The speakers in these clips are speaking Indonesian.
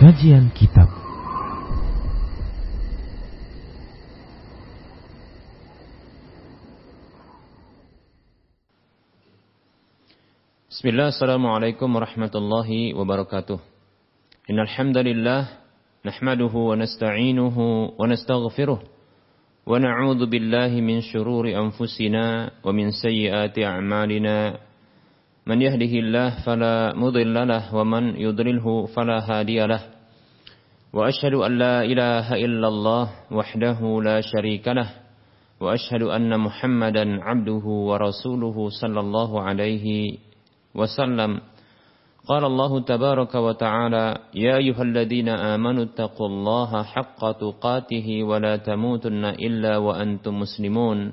Kajian Kitab Bismillah, Assalamualaikum warahmatullahi wabarakatuh. Innal hamdalillah nahmaduhu wa nasta'inuhu wa nastaghfiruh wa na'udzu billahi min shururi anfusina wa min sayyiati a'malina من يهده الله فلا مضل له ومن يضلله فلا هادي له. وأشهد أن لا إله إلا الله وحده لا شريك له. وأشهد أن محمدا عبده ورسوله صلى الله عليه وسلم. قال الله تبارك وتعالى يا أيها الذين آمنوا اتقوا الله حق تقاته ولا تموتن إلا وأنتم مسلمون.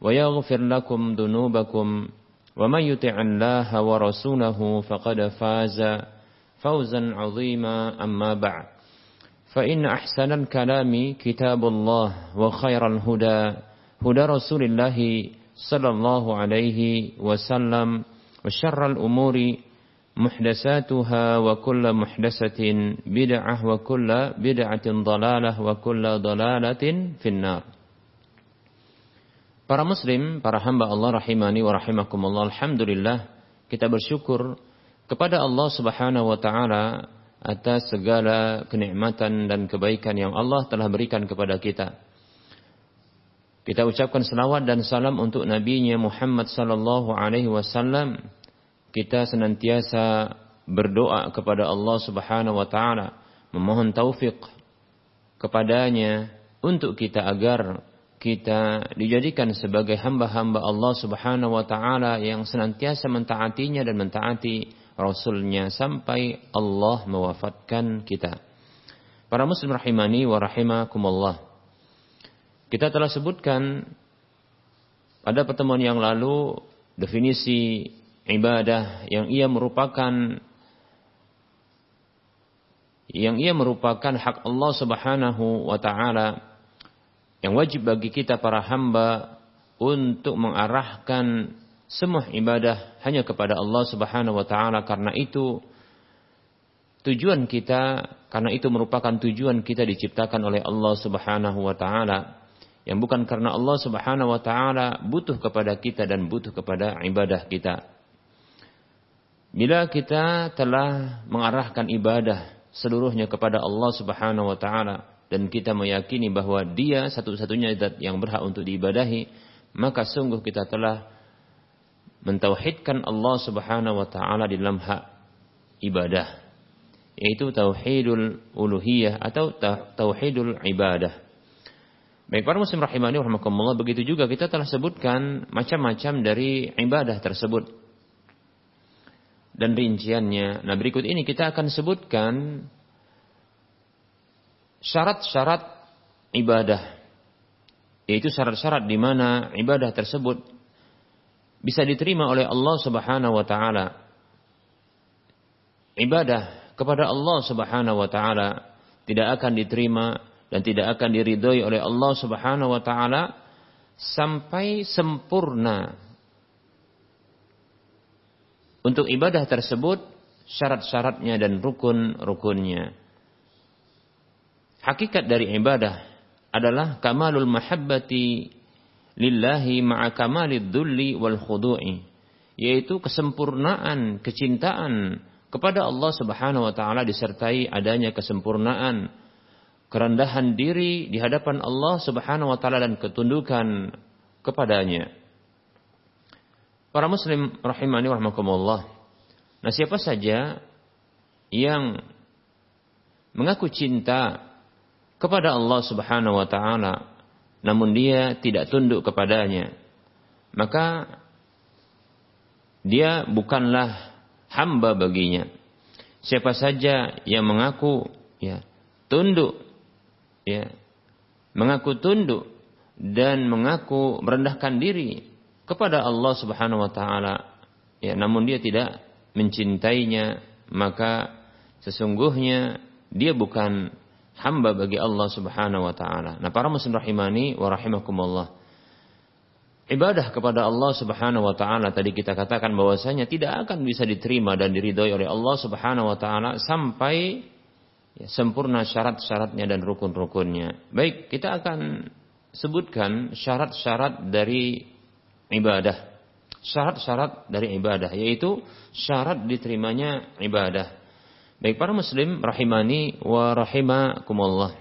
ويغفر لكم ذنوبكم ومن يطع الله ورسوله فقد فاز فوزا عظيما أما بعد. فإن أحسن الكلام كتاب الله وخير الهدى هدى رسول الله صلى الله عليه وسلم وشر الأمور محدثاتها وكل محدثة بدعة وكل بدعة ضلالة وكل ضلالة في النار. Para muslim, para hamba Allah rahimani wa rahimakumullah. Alhamdulillah kita bersyukur kepada Allah Subhanahu wa taala atas segala kenikmatan dan kebaikan yang Allah telah berikan kepada kita. Kita ucapkan selawat dan salam untuk nabinya Muhammad sallallahu alaihi wasallam. Kita senantiasa berdoa kepada Allah Subhanahu wa taala memohon taufik kepadanya untuk kita agar kita dijadikan sebagai hamba-hamba Allah Subhanahu wa taala yang senantiasa mentaatinya dan mentaati rasulnya sampai Allah mewafatkan kita. Para muslim rahimani wa rahimakumullah. Kita telah sebutkan pada pertemuan yang lalu definisi ibadah yang ia merupakan yang ia merupakan hak Allah Subhanahu wa taala yang wajib bagi kita para hamba untuk mengarahkan semua ibadah hanya kepada Allah Subhanahu wa taala karena itu tujuan kita karena itu merupakan tujuan kita diciptakan oleh Allah Subhanahu wa taala yang bukan karena Allah Subhanahu wa taala butuh kepada kita dan butuh kepada ibadah kita. Bila kita telah mengarahkan ibadah seluruhnya kepada Allah Subhanahu wa taala, dan kita meyakini bahwa dia satu-satunya zat yang berhak untuk diibadahi, maka sungguh kita telah mentauhidkan Allah Subhanahu wa taala di dalam hak ibadah, yaitu tauhidul uluhiyah atau tauhidul ibadah. Baik para muslim rahimani rahimakumullah begitu juga kita telah sebutkan macam-macam dari ibadah tersebut dan rinciannya. Nah berikut ini kita akan sebutkan syarat-syarat ibadah. Yaitu syarat-syarat di mana ibadah tersebut bisa diterima oleh Allah Subhanahu wa taala. Ibadah kepada Allah Subhanahu wa taala tidak akan diterima dan tidak akan diridhoi oleh Allah Subhanahu wa taala sampai sempurna. Untuk ibadah tersebut syarat-syaratnya dan rukun-rukunnya. Hakikat dari ibadah adalah kamalul mahabbati lillahi ma'a kamalid dhulli wal khudu'i yaitu kesempurnaan kecintaan kepada Allah Subhanahu wa taala disertai adanya kesempurnaan kerendahan diri di hadapan Allah Subhanahu wa taala dan ketundukan kepadanya. Para muslim rahimani rahimakumullah. Nah, siapa saja yang mengaku cinta kepada Allah Subhanahu wa taala namun dia tidak tunduk kepadanya maka dia bukanlah hamba baginya. Siapa saja yang mengaku ya tunduk ya mengaku tunduk dan mengaku merendahkan diri kepada Allah Subhanahu wa taala ya namun dia tidak mencintainya maka sesungguhnya dia bukan hamba bagi Allah Subhanahu wa taala. Nah, para muslim rahimani wa rahimakumullah. Ibadah kepada Allah Subhanahu wa taala tadi kita katakan bahwasanya tidak akan bisa diterima dan diridhoi oleh Allah Subhanahu wa taala sampai ya, sempurna syarat-syaratnya dan rukun-rukunnya. Baik, kita akan sebutkan syarat-syarat dari ibadah. Syarat-syarat dari ibadah yaitu syarat diterimanya ibadah. Baik para muslim rahimani wa rahimakumullah.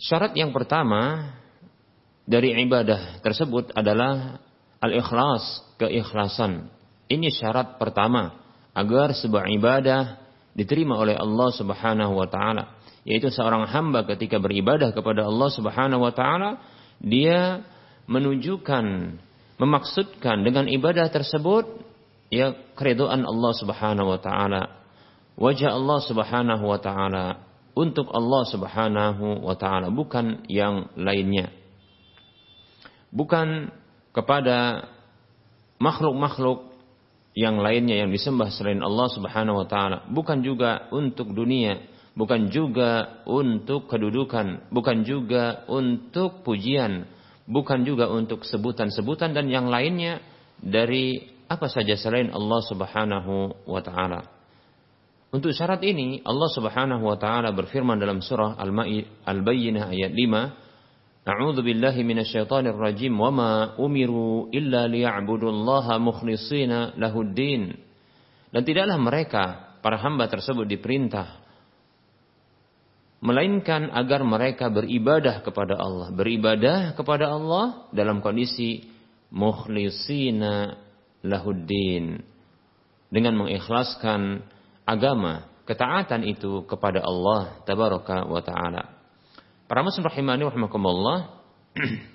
Syarat yang pertama dari ibadah tersebut adalah al-ikhlas, keikhlasan. Ini syarat pertama agar sebuah ibadah diterima oleh Allah Subhanahu wa taala. Yaitu seorang hamba ketika beribadah kepada Allah Subhanahu wa taala, dia menunjukkan, memaksudkan dengan ibadah tersebut ya keridhaan Allah Subhanahu wa taala wajah Allah Subhanahu wa taala untuk Allah Subhanahu wa taala bukan yang lainnya. Bukan kepada makhluk-makhluk yang lainnya yang disembah selain Allah Subhanahu wa taala, bukan juga untuk dunia, bukan juga untuk kedudukan, bukan juga untuk pujian, bukan juga untuk sebutan-sebutan dan yang lainnya dari apa saja selain Allah Subhanahu wa taala. Untuk syarat ini Allah Subhanahu wa taala berfirman dalam surah Al-Bayyinah ayat 5, A'udzu billahi minasyaitonir rajim wa ma umiru illa liya'budullaha mukhlishina lahuddin. Dan tidaklah mereka para hamba tersebut diperintah melainkan agar mereka beribadah kepada Allah, beribadah kepada Allah dalam kondisi mukhlisina lahuddin dengan mengikhlaskan agama, ketaatan itu kepada Allah tabaraka wa taala. Para muslim rahimani rahimakumullah.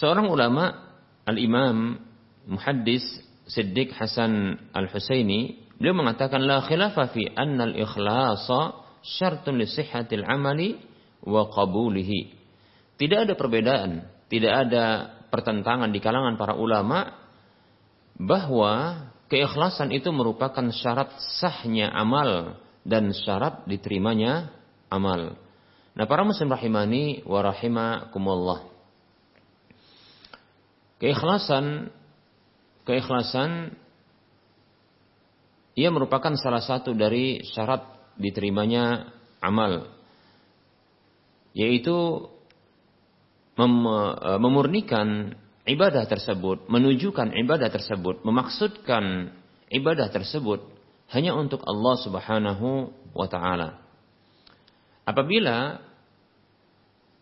Seorang ulama al-Imam Muhaddis Siddiq Hasan Al-Husaini beliau mengatakan la khilafa fi anna al-ikhlasa syartun li sihhatil amali wa qabulihi. Tidak ada perbedaan, tidak ada pertentangan di kalangan para ulama bahwa keikhlasan itu merupakan syarat sahnya amal dan syarat diterimanya amal. Nah, para muslim rahimani wa rahimakumullah. Keikhlasan keikhlasan ia merupakan salah satu dari syarat diterimanya amal yaitu mem, memurnikan ibadah tersebut, menunjukkan ibadah tersebut, memaksudkan ibadah tersebut hanya untuk Allah Subhanahu wa taala. Apabila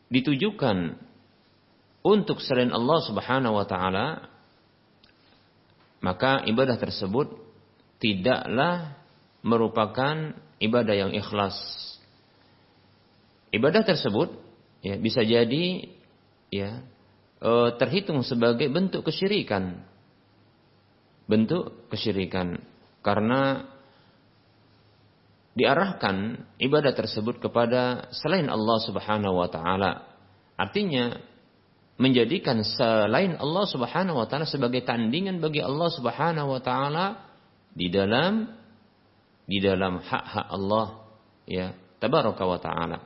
ditujukan untuk selain Allah Subhanahu wa taala, maka ibadah tersebut tidaklah merupakan ibadah yang ikhlas. Ibadah tersebut ya bisa jadi ya e, terhitung sebagai bentuk kesyirikan. Bentuk kesyirikan. Karena diarahkan ibadah tersebut kepada selain Allah Subhanahu wa taala. Artinya menjadikan selain Allah Subhanahu wa taala sebagai tandingan bagi Allah Subhanahu wa taala di dalam di dalam hak-hak Allah ya tabaraka wa taala.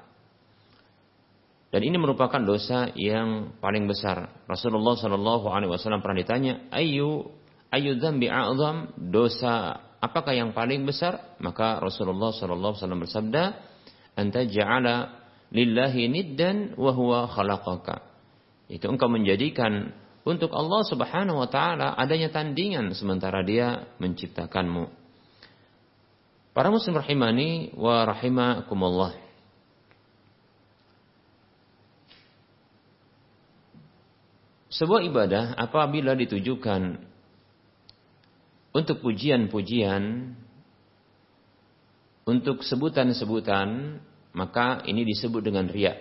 Dan ini merupakan dosa yang paling besar. Rasulullah Shallallahu Alaihi Wasallam pernah ditanya, ayu ayu dzambi a'zam dosa apakah yang paling besar? Maka Rasulullah Shallallahu Alaihi Wasallam bersabda, anta ja'ala lillahi niddan wa huwa khalaqaka. Itu engkau menjadikan untuk Allah Subhanahu wa taala adanya tandingan sementara dia menciptakanmu. Para muslim rahimani wa rahimakumullah. Sebuah ibadah apabila ditujukan untuk pujian-pujian, untuk sebutan-sebutan, maka ini disebut dengan ria.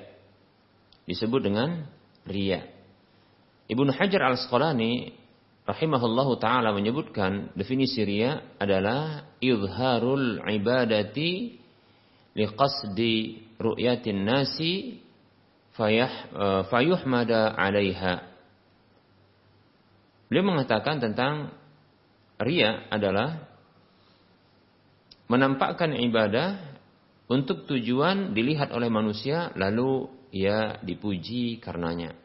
Disebut dengan ria. Ibnu Hajar al-Asqalani rahimahullahu taala menyebutkan definisi ria adalah izharul ibadati liqasdi ru'yatin nasi uh, fayuhmada 'alaiha. Beliau mengatakan tentang ria adalah menampakkan ibadah untuk tujuan dilihat oleh manusia lalu ia dipuji karenanya.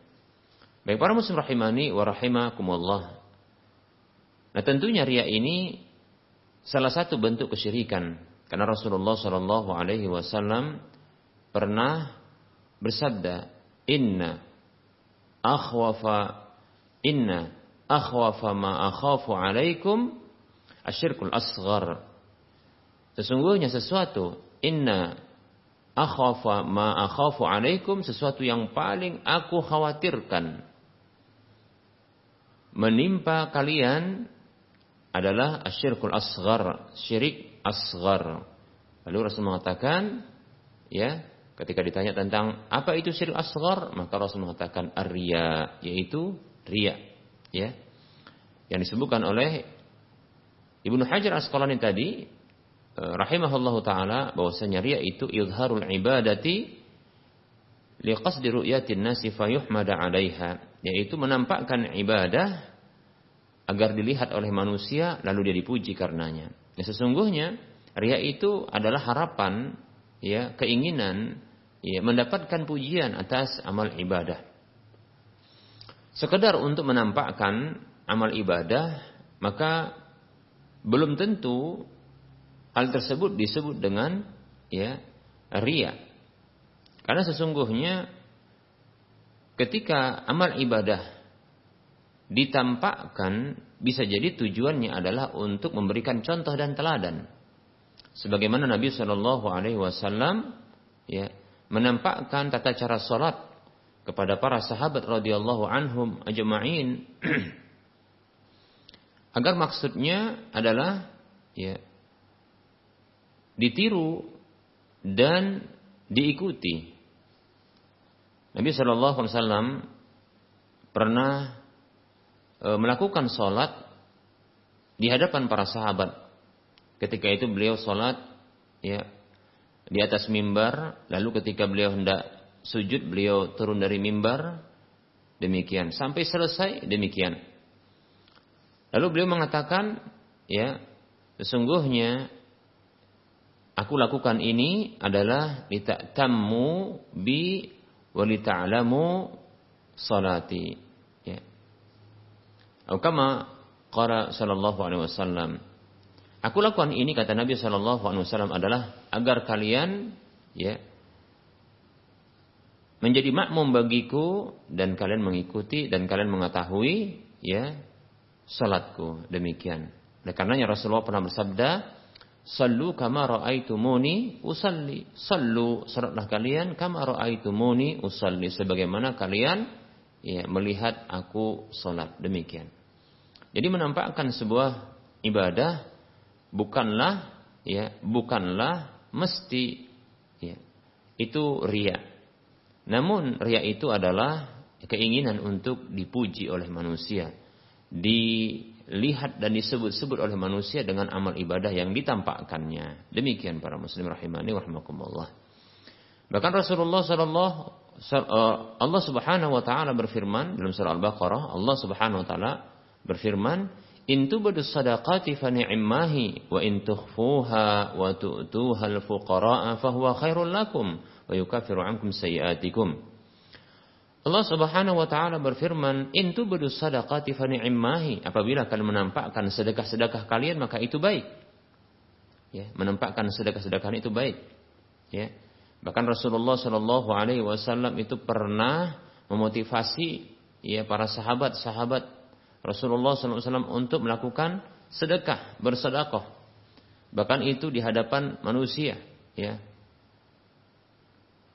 Baik para muslim rahimani wa. Nah, tentunya ria ini salah satu bentuk kesyirikan karena Rasulullah Shallallahu alaihi wasallam pernah bersabda, "Inna akhwafa inna akhwafa ma akhafu alaikum asyirkul asghar." Sesungguhnya sesuatu inna akhafa ma akhafu alaikum sesuatu yang paling aku khawatirkan menimpa kalian adalah asyirkul asghar, syirik asghar. Lalu Rasul mengatakan, ya, ketika ditanya tentang apa itu syirik asghar, maka Rasul mengatakan arya, yaitu ria, ya. Yang disebutkan oleh Ibnu Hajar Asqalani tadi eh, rahimahullahu taala bahwasanya ria itu izharul ibadati liqasdi ru'yatin nasi fayuhmada 'alaiha yaitu menampakkan ibadah agar dilihat oleh manusia lalu dia dipuji karenanya. Ya sesungguhnya ria itu adalah harapan ya keinginan ya mendapatkan pujian atas amal ibadah. Sekedar untuk menampakkan amal ibadah maka belum tentu hal tersebut disebut dengan ya ria. Karena sesungguhnya ketika amal ibadah ditampakkan bisa jadi tujuannya adalah untuk memberikan contoh dan teladan. Sebagaimana Nabi Shallallahu Alaihi Wasallam ya menampakkan tata cara sholat kepada para sahabat radhiyallahu anhum ajma'in agar maksudnya adalah ya ditiru dan diikuti Nabi Shallallahu Alaihi Wasallam pernah e, melakukan sholat di hadapan para sahabat. Ketika itu beliau sholat ya di atas mimbar, lalu ketika beliau hendak sujud beliau turun dari mimbar, demikian. Sampai selesai demikian. Lalu beliau mengatakan, ya sesungguhnya aku lakukan ini adalah tamu bi walita'lamu salati. Ya. Atau kama qara sallallahu alaihi wasallam aku lakukan ini kata Nabi sallallahu alaihi wasallam adalah agar kalian ya menjadi makmum bagiku dan kalian mengikuti dan kalian mengetahui ya salatku demikian. Oleh karenanya Rasulullah pernah bersabda, Sallu kama ra'aitumuni usalli. Sallu salatlah kalian kama ra'aitumuni usalli sebagaimana kalian ya melihat aku salat. Demikian. Jadi menampakkan sebuah ibadah bukanlah ya bukanlah mesti ya itu ria. Namun ria itu adalah keinginan untuk dipuji oleh manusia. Di dilihat dan disebut-sebut oleh manusia dengan amal ibadah yang ditampakkannya. Demikian para muslim rahimani wa Bahkan Rasulullah sallallahu eh, Allah Subhanahu wa taala berfirman dalam surah Al-Baqarah, Allah Subhanahu wa taala berfirman, "In tubdu sadaqati fa ni'mahi wa in tukhfuha wa tu'tuha al-fuqara'a fa huwa khairul lakum wa yukaffiru 'ankum sayi'atikum." Allah Subhanahu wa taala berfirman, "In tubdu sadaqati fa ni'mahi." Apabila kalian menampakkan sedekah-sedekah kalian maka itu baik. Ya, menampakkan sedekah-sedekah itu baik. Ya. Bahkan Rasulullah Shallallahu alaihi wasallam itu pernah memotivasi ya para sahabat-sahabat Rasulullah Wasallam untuk melakukan sedekah, bersedekah. Bahkan itu di hadapan manusia, ya.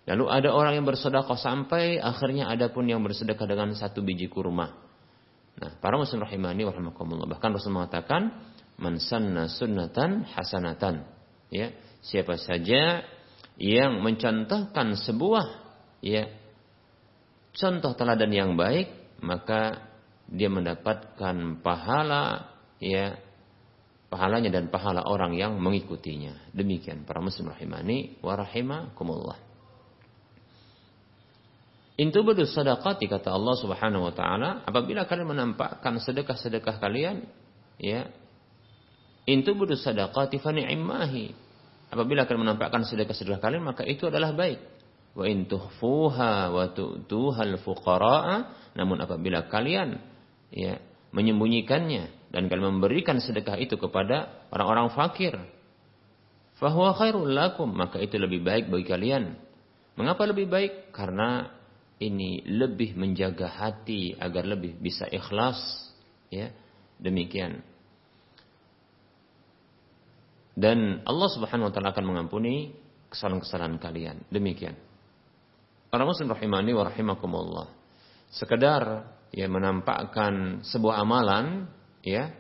Lalu ada orang yang bersedekah sampai akhirnya ada pun yang bersedekah dengan satu biji kurma. Nah, para muslim rahimani wa Bahkan Rasul mengatakan, "Man sanna sunnatan hasanatan." Ya, siapa saja yang mencontohkan sebuah ya contoh teladan yang baik, maka dia mendapatkan pahala ya pahalanya dan pahala orang yang mengikutinya. Demikian para muslim rahimani wa rahimakumullah. Intu bedu sadaqati kata Allah Subhanahu wa taala, apabila kalian menampakkan sedekah-sedekah kalian, ya. Intu bedu sadaqati fa ni'mahi. Apabila kalian menampakkan sedekah-sedekah kalian, maka itu adalah baik. Wa in tuhfuha wa tu'tuhal fuqara'a, namun apabila kalian ya menyembunyikannya dan kalian memberikan sedekah itu kepada orang-orang fakir, fahuwa khairul lakum, maka itu lebih baik bagi kalian. Mengapa lebih baik? Karena ini lebih menjaga hati agar lebih bisa ikhlas ya. Demikian. Dan Allah Subhanahu wa taala akan mengampuni kesalahan-kesalahan kalian. Demikian. Para muslim rahimani wa rahimakumullah. Sekedar ya menampakkan sebuah amalan ya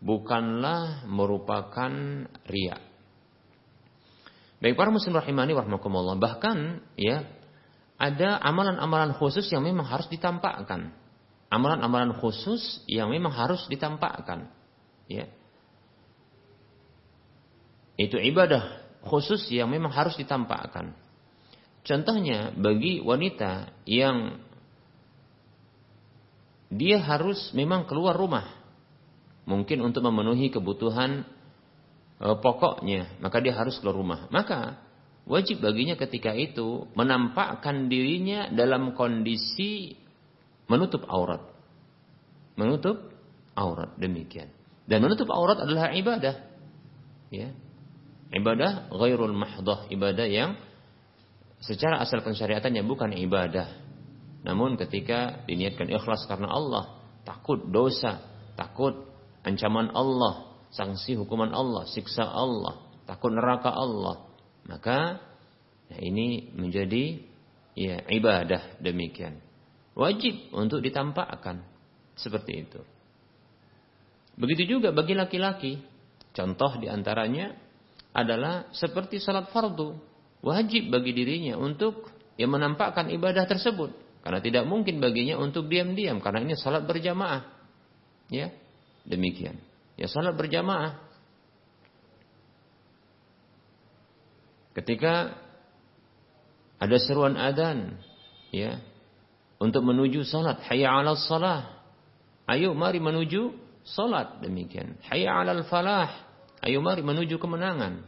bukanlah merupakan riya. Baik para muslim rahimani wa bahkan ya ada amalan-amalan khusus yang memang harus ditampakkan. Amalan-amalan khusus yang memang harus ditampakkan. Ya. Itu ibadah khusus yang memang harus ditampakkan. Contohnya bagi wanita yang dia harus memang keluar rumah. Mungkin untuk memenuhi kebutuhan e, pokoknya, maka dia harus keluar rumah. Maka wajib baginya ketika itu menampakkan dirinya dalam kondisi menutup aurat. Menutup aurat demikian. Dan menutup aurat adalah ibadah. Ya. Ibadah ghairul mahdoh, ibadah yang secara asal pensyariatannya bukan ibadah. Namun ketika diniatkan ikhlas karena Allah, takut dosa, takut ancaman Allah, sanksi hukuman Allah, siksa Allah, takut neraka Allah, maka ya ini menjadi ya ibadah demikian. Wajib untuk ditampakkan seperti itu. Begitu juga bagi laki-laki. Contoh di antaranya adalah seperti salat fardu. Wajib bagi dirinya untuk ya menampakkan ibadah tersebut. Karena tidak mungkin baginya untuk diam-diam. Karena ini salat berjamaah. Ya, demikian. Ya salat berjamaah. Ketika ada seruan adzan ya untuk menuju salat, hayya 'alal salah. Ayo mari menuju salat demikian. Hayya 'alal falah. Ayo mari menuju kemenangan.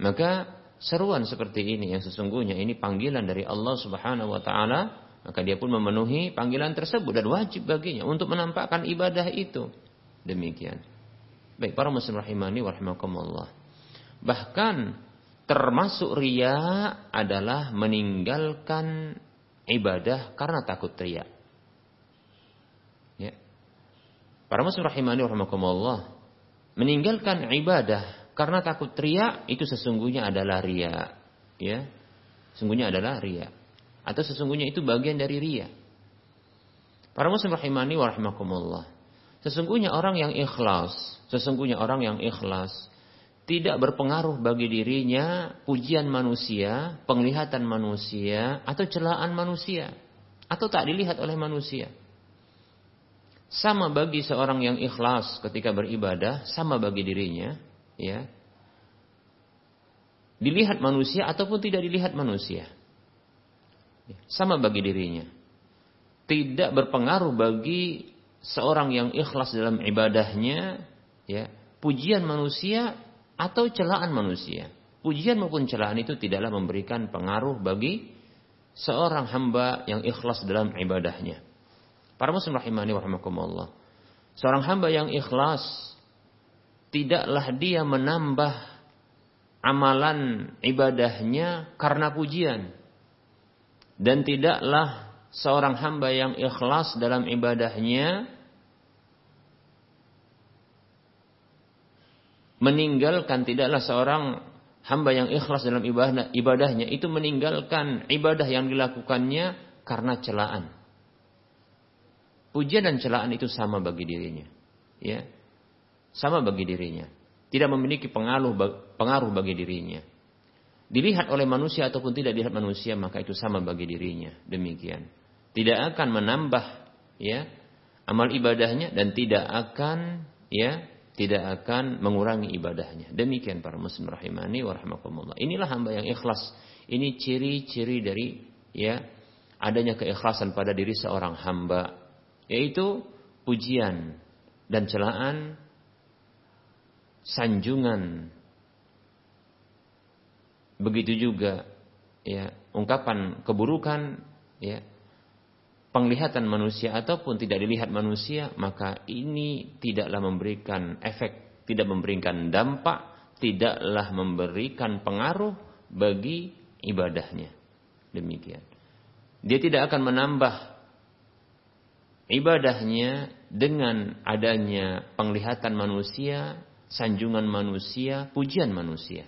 Maka seruan seperti ini yang sesungguhnya ini panggilan dari Allah Subhanahu wa taala, maka dia pun memenuhi panggilan tersebut dan wajib baginya untuk menampakkan ibadah itu. Demikian. Baik para muslim rahimani wa rahimakumullah. Bahkan termasuk ria adalah meninggalkan ibadah karena takut ria. Ya. Para muslim rahimani rahimakumullah, meninggalkan ibadah karena takut ria itu sesungguhnya adalah ria. Ya. Sesungguhnya adalah ria. Atau sesungguhnya itu bagian dari ria. Para muslim rahimani rahimakumullah. Sesungguhnya orang yang ikhlas, sesungguhnya orang yang ikhlas tidak berpengaruh bagi dirinya pujian manusia, penglihatan manusia, atau celaan manusia, atau tak dilihat oleh manusia. Sama bagi seorang yang ikhlas ketika beribadah, sama bagi dirinya, ya. Dilihat manusia ataupun tidak dilihat manusia. Sama bagi dirinya. Tidak berpengaruh bagi seorang yang ikhlas dalam ibadahnya, ya. Pujian manusia atau celaan manusia. Pujian maupun celaan itu tidaklah memberikan pengaruh bagi seorang hamba yang ikhlas dalam ibadahnya. Para muslim rahimani wa rahimakumullah. Seorang hamba yang ikhlas tidaklah dia menambah amalan ibadahnya karena pujian. Dan tidaklah seorang hamba yang ikhlas dalam ibadahnya meninggalkan tidaklah seorang hamba yang ikhlas dalam ibadah, ibadahnya itu meninggalkan ibadah yang dilakukannya karena celaan. Pujian dan celaan itu sama bagi dirinya. Ya. Sama bagi dirinya. Tidak memiliki pengaruh pengaruh bagi dirinya. Dilihat oleh manusia ataupun tidak dilihat manusia maka itu sama bagi dirinya. Demikian. Tidak akan menambah ya amal ibadahnya dan tidak akan ya tidak akan mengurangi ibadahnya. Demikian para muslim rahimani wa rahimakumullah. Inilah hamba yang ikhlas. Ini ciri-ciri dari ya adanya keikhlasan pada diri seorang hamba yaitu pujian dan celaan sanjungan begitu juga ya ungkapan keburukan ya penglihatan manusia ataupun tidak dilihat manusia, maka ini tidaklah memberikan efek, tidak memberikan dampak, tidaklah memberikan pengaruh bagi ibadahnya. Demikian. Dia tidak akan menambah ibadahnya dengan adanya penglihatan manusia, sanjungan manusia, pujian manusia.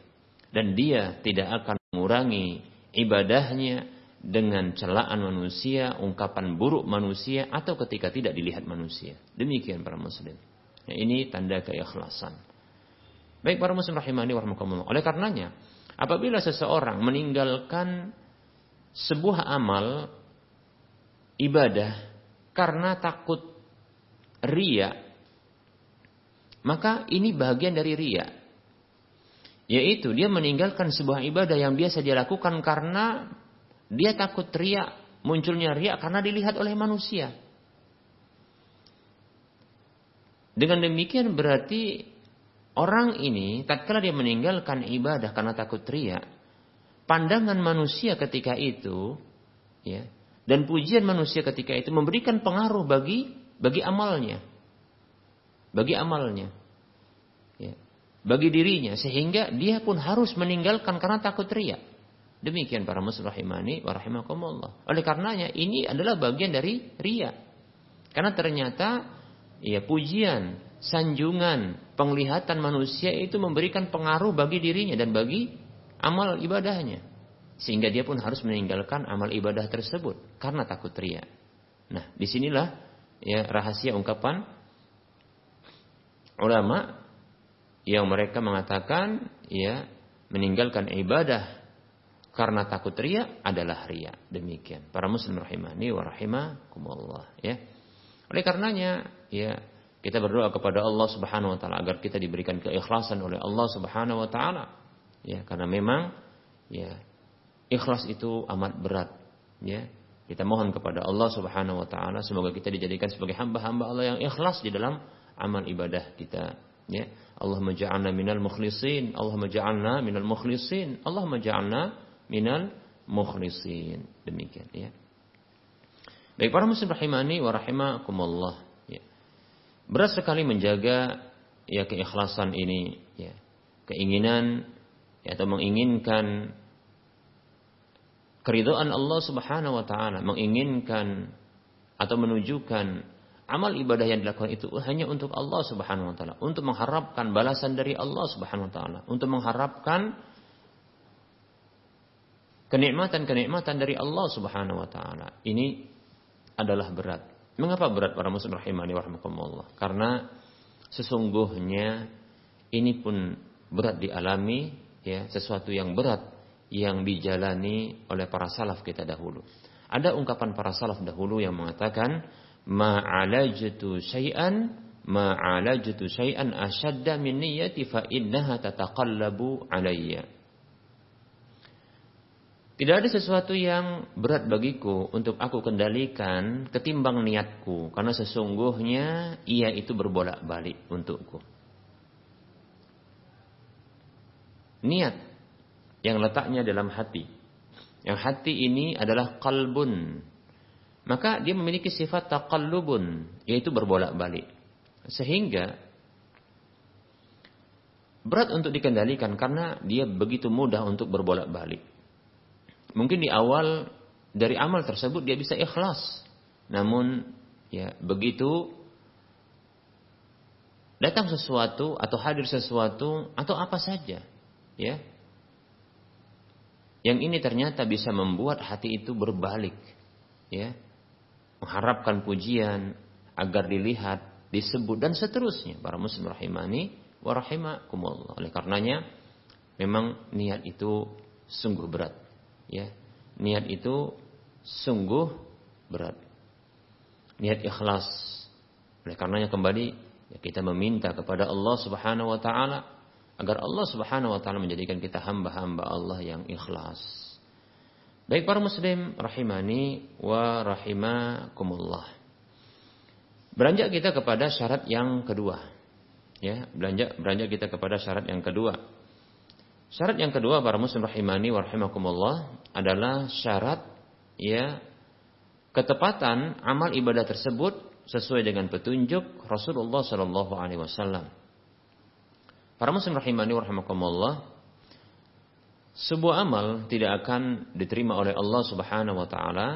Dan dia tidak akan mengurangi ibadahnya dengan celaan manusia, ungkapan buruk manusia, atau ketika tidak dilihat manusia. Demikian para muslim. Ya, ini tanda keikhlasan. Baik para muslim rahimani warahmatullah. Oleh karenanya, apabila seseorang meninggalkan sebuah amal ibadah karena takut ria, maka ini bagian dari ria. Yaitu dia meninggalkan sebuah ibadah yang biasa dia lakukan karena dia takut riak, munculnya riak karena dilihat oleh manusia. Dengan demikian berarti orang ini tatkala dia meninggalkan ibadah karena takut riak, pandangan manusia ketika itu ya dan pujian manusia ketika itu memberikan pengaruh bagi bagi amalnya. Bagi amalnya. Ya. Bagi dirinya sehingga dia pun harus meninggalkan karena takut riak. Demikian para muslim rahimani wa rahimakumullah. Oleh karenanya ini adalah bagian dari ria. Karena ternyata ya pujian, sanjungan, penglihatan manusia itu memberikan pengaruh bagi dirinya dan bagi amal ibadahnya. Sehingga dia pun harus meninggalkan amal ibadah tersebut karena takut ria. Nah, di sinilah ya rahasia ungkapan ulama yang mereka mengatakan ya meninggalkan ibadah karena takut ria adalah ria. Demikian. Para muslim rahimani wa rahimakumullah ya. Oleh karenanya ya kita berdoa kepada Allah Subhanahu wa taala agar kita diberikan keikhlasan oleh Allah Subhanahu wa taala. Ya, karena memang ya ikhlas itu amat berat ya. Kita mohon kepada Allah Subhanahu wa taala semoga kita dijadikan sebagai hamba-hamba Allah yang ikhlas di dalam amal ibadah kita ya. Allahumma ja'alna minal mukhlisin, Allahumma ja'alna minal mukhlisin, Allahumma ja'alna minal mukhlisin. Demikian ya. Baik para muslim rahimani wa rahimakumullah ya. Berat sekali menjaga ya keikhlasan ini ya. Keinginan ya, atau menginginkan keridhaan Allah Subhanahu wa taala, menginginkan atau menunjukkan amal ibadah yang dilakukan itu hanya untuk Allah Subhanahu wa taala, untuk mengharapkan balasan dari Allah Subhanahu wa taala, untuk mengharapkan kenikmatan-kenikmatan dari Allah Subhanahu wa taala. Ini adalah berat. Mengapa berat para muslim rahimani warahmatullah? Karena sesungguhnya ini pun berat dialami ya, sesuatu yang berat yang dijalani oleh para salaf kita dahulu. Ada ungkapan para salaf dahulu yang mengatakan ma'alajtu syai'an ma'alajtu syai'an ashadda min niyyati fa innaha tataqallabu alayya. Tidak ada sesuatu yang berat bagiku untuk aku kendalikan ketimbang niatku. Karena sesungguhnya ia itu berbolak-balik untukku. Niat yang letaknya dalam hati. Yang hati ini adalah kalbun. Maka dia memiliki sifat taqallubun. Yaitu berbolak-balik. Sehingga berat untuk dikendalikan karena dia begitu mudah untuk berbolak-balik. Mungkin di awal dari amal tersebut dia bisa ikhlas. Namun ya begitu datang sesuatu atau hadir sesuatu atau apa saja ya. Yang ini ternyata bisa membuat hati itu berbalik ya. Mengharapkan pujian agar dilihat disebut dan seterusnya. Para muslim rahimani wa rahimakumullah. Oleh karenanya memang niat itu sungguh berat ya niat itu sungguh berat niat ikhlas oleh karenanya kembali Ya, kita meminta kepada Allah Subhanahu wa taala agar Allah Subhanahu wa taala menjadikan kita hamba-hamba Allah yang ikhlas. Baik para muslim rahimani wa rahimakumullah. Beranjak kita kepada syarat yang kedua. Ya, beranjak beranjak kita kepada syarat yang kedua. Syarat yang kedua para muslim rahimani wa rahimakumullah adalah syarat ya ketepatan amal ibadah tersebut sesuai dengan petunjuk Rasulullah Shallallahu alaihi wasallam. Para muslim rahimani wa rahimakumullah, sebuah amal tidak akan diterima oleh Allah Subhanahu wa taala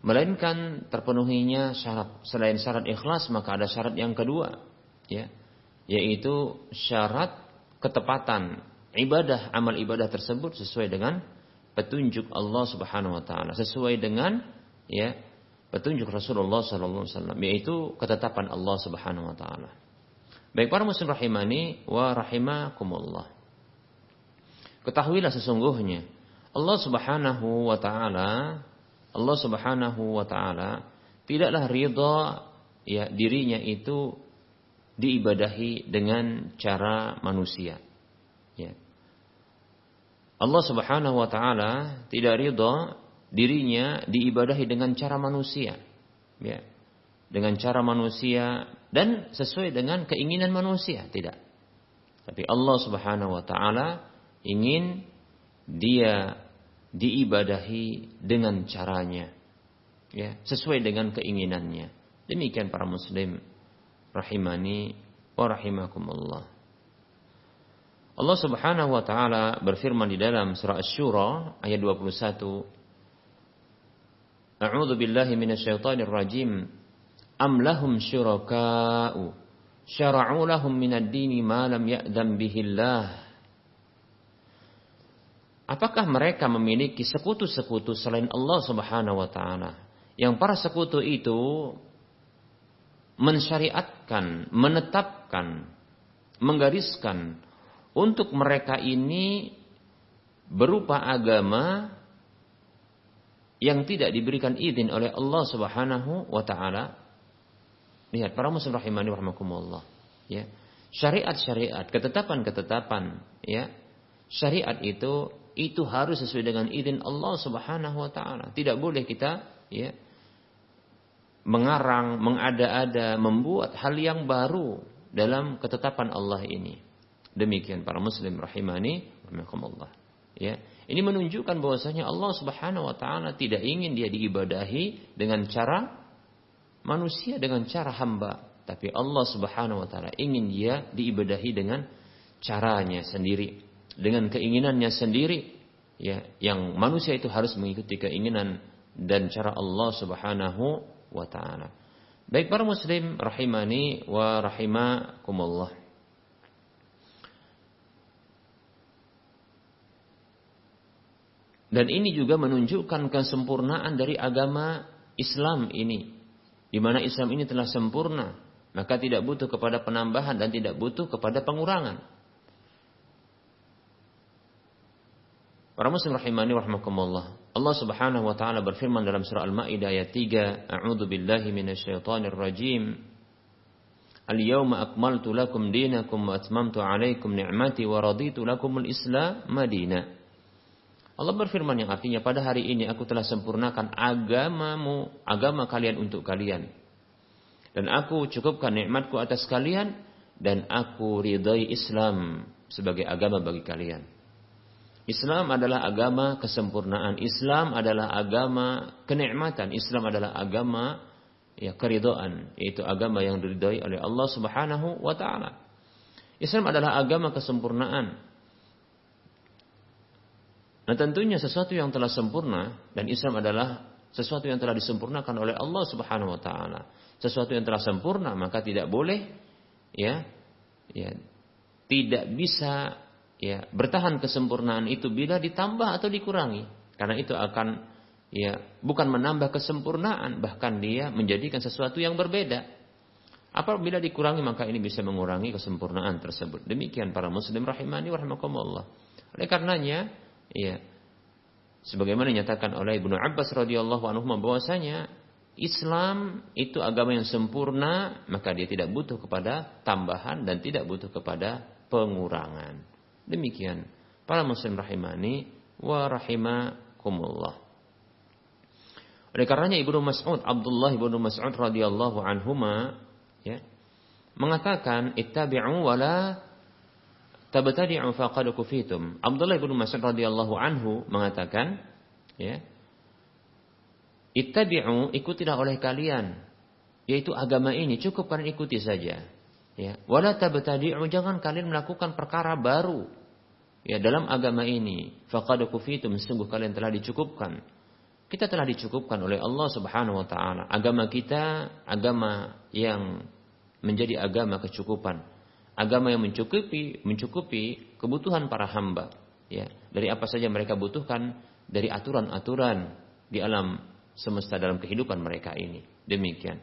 melainkan terpenuhinya syarat selain syarat ikhlas maka ada syarat yang kedua ya yaitu syarat ketepatan ibadah amal ibadah tersebut sesuai dengan petunjuk Allah Subhanahu wa taala. Sesuai dengan ya petunjuk Rasulullah sallallahu alaihi wasallam yaitu ketetapan Allah Subhanahu wa taala. Baik para muslim rahimani wa rahimakumullah. Ketahuilah sesungguhnya Allah Subhanahu wa taala Allah Subhanahu wa taala tidaklah ridha ya dirinya itu diibadahi dengan cara manusia. Ya. Allah Subhanahu wa taala tidak ridha dirinya diibadahi dengan cara manusia. Ya. Dengan cara manusia dan sesuai dengan keinginan manusia, tidak. Tapi Allah Subhanahu wa taala ingin dia diibadahi dengan caranya ya sesuai dengan keinginannya demikian para muslim rahimani wa rahimakumullah. Allah Subhanahu wa taala berfirman di dalam surah Asy-Syura ayat 21 A'udzu billahi minasyaitonir rajim. Am lahum syuraka'u? Syara'u lahum minad dini ma lam ya'dam bihillah. Apakah mereka memiliki sekutu-sekutu selain Allah Subhanahu wa taala? Yang para sekutu itu mensyariatkan, menetapkan, menggariskan untuk mereka ini berupa agama yang tidak diberikan izin oleh Allah Subhanahu wa taala. Lihat para muslim rahimani rahimakumullah, ya. Syariat-syariat, ketetapan-ketetapan, ya. Syariat itu itu harus sesuai dengan izin Allah Subhanahu wa taala. Tidak boleh kita ya mengarang, mengada-ada, membuat hal yang baru dalam ketetapan Allah ini. Demikian para muslim rahimani rahimakumullah. Ya. Ini menunjukkan bahwasanya Allah Subhanahu wa taala tidak ingin dia diibadahi dengan cara manusia dengan cara hamba, tapi Allah Subhanahu wa taala ingin dia diibadahi dengan caranya sendiri dengan keinginannya sendiri ya yang manusia itu harus mengikuti keinginan dan cara Allah Subhanahu wa taala. Baik para muslim rahimani wa rahimakumullah. Dan ini juga menunjukkan kesempurnaan dari agama Islam ini. Di mana Islam ini telah sempurna, maka tidak butuh kepada penambahan dan tidak butuh kepada pengurangan. Para muslim rahimani rahimakumullah. Allah Subhanahu wa taala berfirman dalam surah Al-Maidah ayat 3, A'udzu billahi minasyaitonir rajim. Al-yawma akmaltu lakum dinakum wa atmamtu 'alaikum ni'mati wa raditu lakumul Islam madina. Allah berfirman yang artinya pada hari ini aku telah sempurnakan agamamu, agama kalian untuk kalian. Dan aku cukupkan nikmatku atas kalian dan aku ridai Islam sebagai agama bagi kalian. Islam adalah agama kesempurnaan. Islam adalah agama kenikmatan. Islam adalah agama ya keridoan, yaitu agama yang diridhoi oleh Allah Subhanahu wa taala. Islam adalah agama kesempurnaan. Nah tentunya sesuatu yang telah sempurna dan Islam adalah sesuatu yang telah disempurnakan oleh Allah Subhanahu wa taala. Sesuatu yang telah sempurna maka tidak boleh ya ya tidak bisa ya bertahan kesempurnaan itu bila ditambah atau dikurangi. Karena itu akan ya bukan menambah kesempurnaan bahkan dia menjadikan sesuatu yang berbeda. Apabila dikurangi maka ini bisa mengurangi kesempurnaan tersebut. Demikian para muslim rahimani warahmatullah. Oleh karenanya ya sebagaimana dinyatakan oleh Ibnu Abbas radhiyallahu anhu bahwasanya Islam itu agama yang sempurna, maka dia tidak butuh kepada tambahan dan tidak butuh kepada pengurangan. Demikian para muslim rahimani wa rahimakumullah. Oleh karenanya Ibnu Mas'ud Abdullah Ibnu Mas'ud radhiyallahu anhuma ya mengatakan ittabi'u wa la tabtadi'u faqad kufitum. Abdullah Ibnu Mas'ud radhiyallahu anhu mengatakan ya Ittabi'u, ikutilah oleh kalian. Yaitu agama ini, cukup kalian ikuti saja. Ya. Wala tabtadi'u, jangan kalian melakukan perkara baru. Ya, dalam agama ini. Faqad kufitum, sungguh kalian telah dicukupkan. Kita telah dicukupkan oleh Allah Subhanahu wa taala. Agama kita agama yang menjadi agama kecukupan. Agama yang mencukupi mencukupi kebutuhan para hamba, ya. Dari apa saja mereka butuhkan dari aturan-aturan di alam semesta dalam kehidupan mereka ini. Demikian.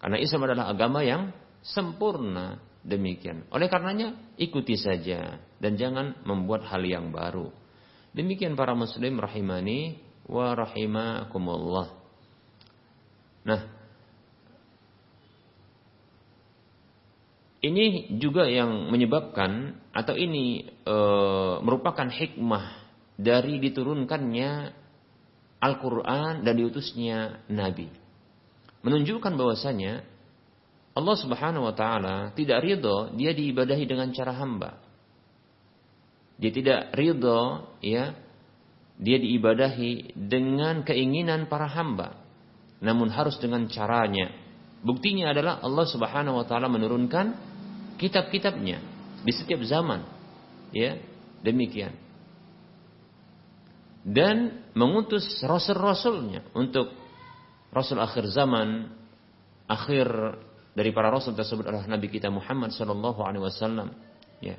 Karena Islam adalah agama yang sempurna. Demikian. Oleh karenanya ikuti saja dan jangan membuat hal yang baru. Demikian para muslim rahimani wa rahimakumullah. Nah, ini juga yang menyebabkan atau ini e, merupakan hikmah dari diturunkannya Al-Quran dan diutusnya Nabi. Menunjukkan bahwasanya Allah Subhanahu wa taala tidak ridho dia diibadahi dengan cara hamba. Dia tidak ridho ya dia diibadahi dengan keinginan para hamba. Namun harus dengan caranya. Buktinya adalah Allah Subhanahu wa taala menurunkan kitab-kitabnya di setiap zaman. Ya, demikian dan mengutus rasul-rasulnya untuk rasul akhir zaman akhir dari para rasul tersebut adalah Nabi kita Muhammad sallallahu alaihi wasallam ya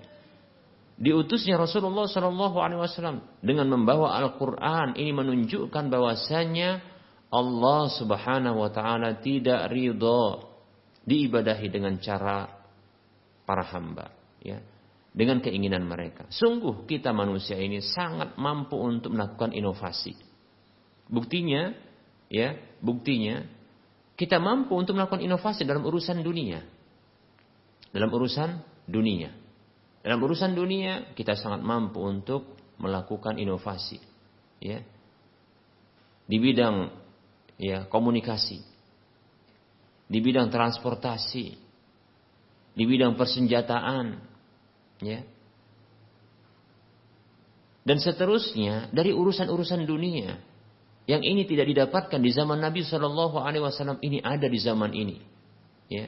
diutusnya Rasulullah sallallahu alaihi wasallam dengan membawa Al-Qur'an ini menunjukkan bahwasanya Allah Subhanahu wa taala tidak ridho diibadahi dengan cara para hamba ya dengan keinginan mereka. Sungguh kita manusia ini sangat mampu untuk melakukan inovasi. Buktinya, ya, buktinya kita mampu untuk melakukan inovasi dalam urusan dunia. Dalam urusan dunia. Dalam urusan dunia kita sangat mampu untuk melakukan inovasi. Ya. Di bidang ya komunikasi. Di bidang transportasi. Di bidang persenjataan, Ya. Dan seterusnya dari urusan-urusan dunia yang ini tidak didapatkan di zaman Nabi Shallallahu Alaihi Wasallam ini ada di zaman ini. Ya.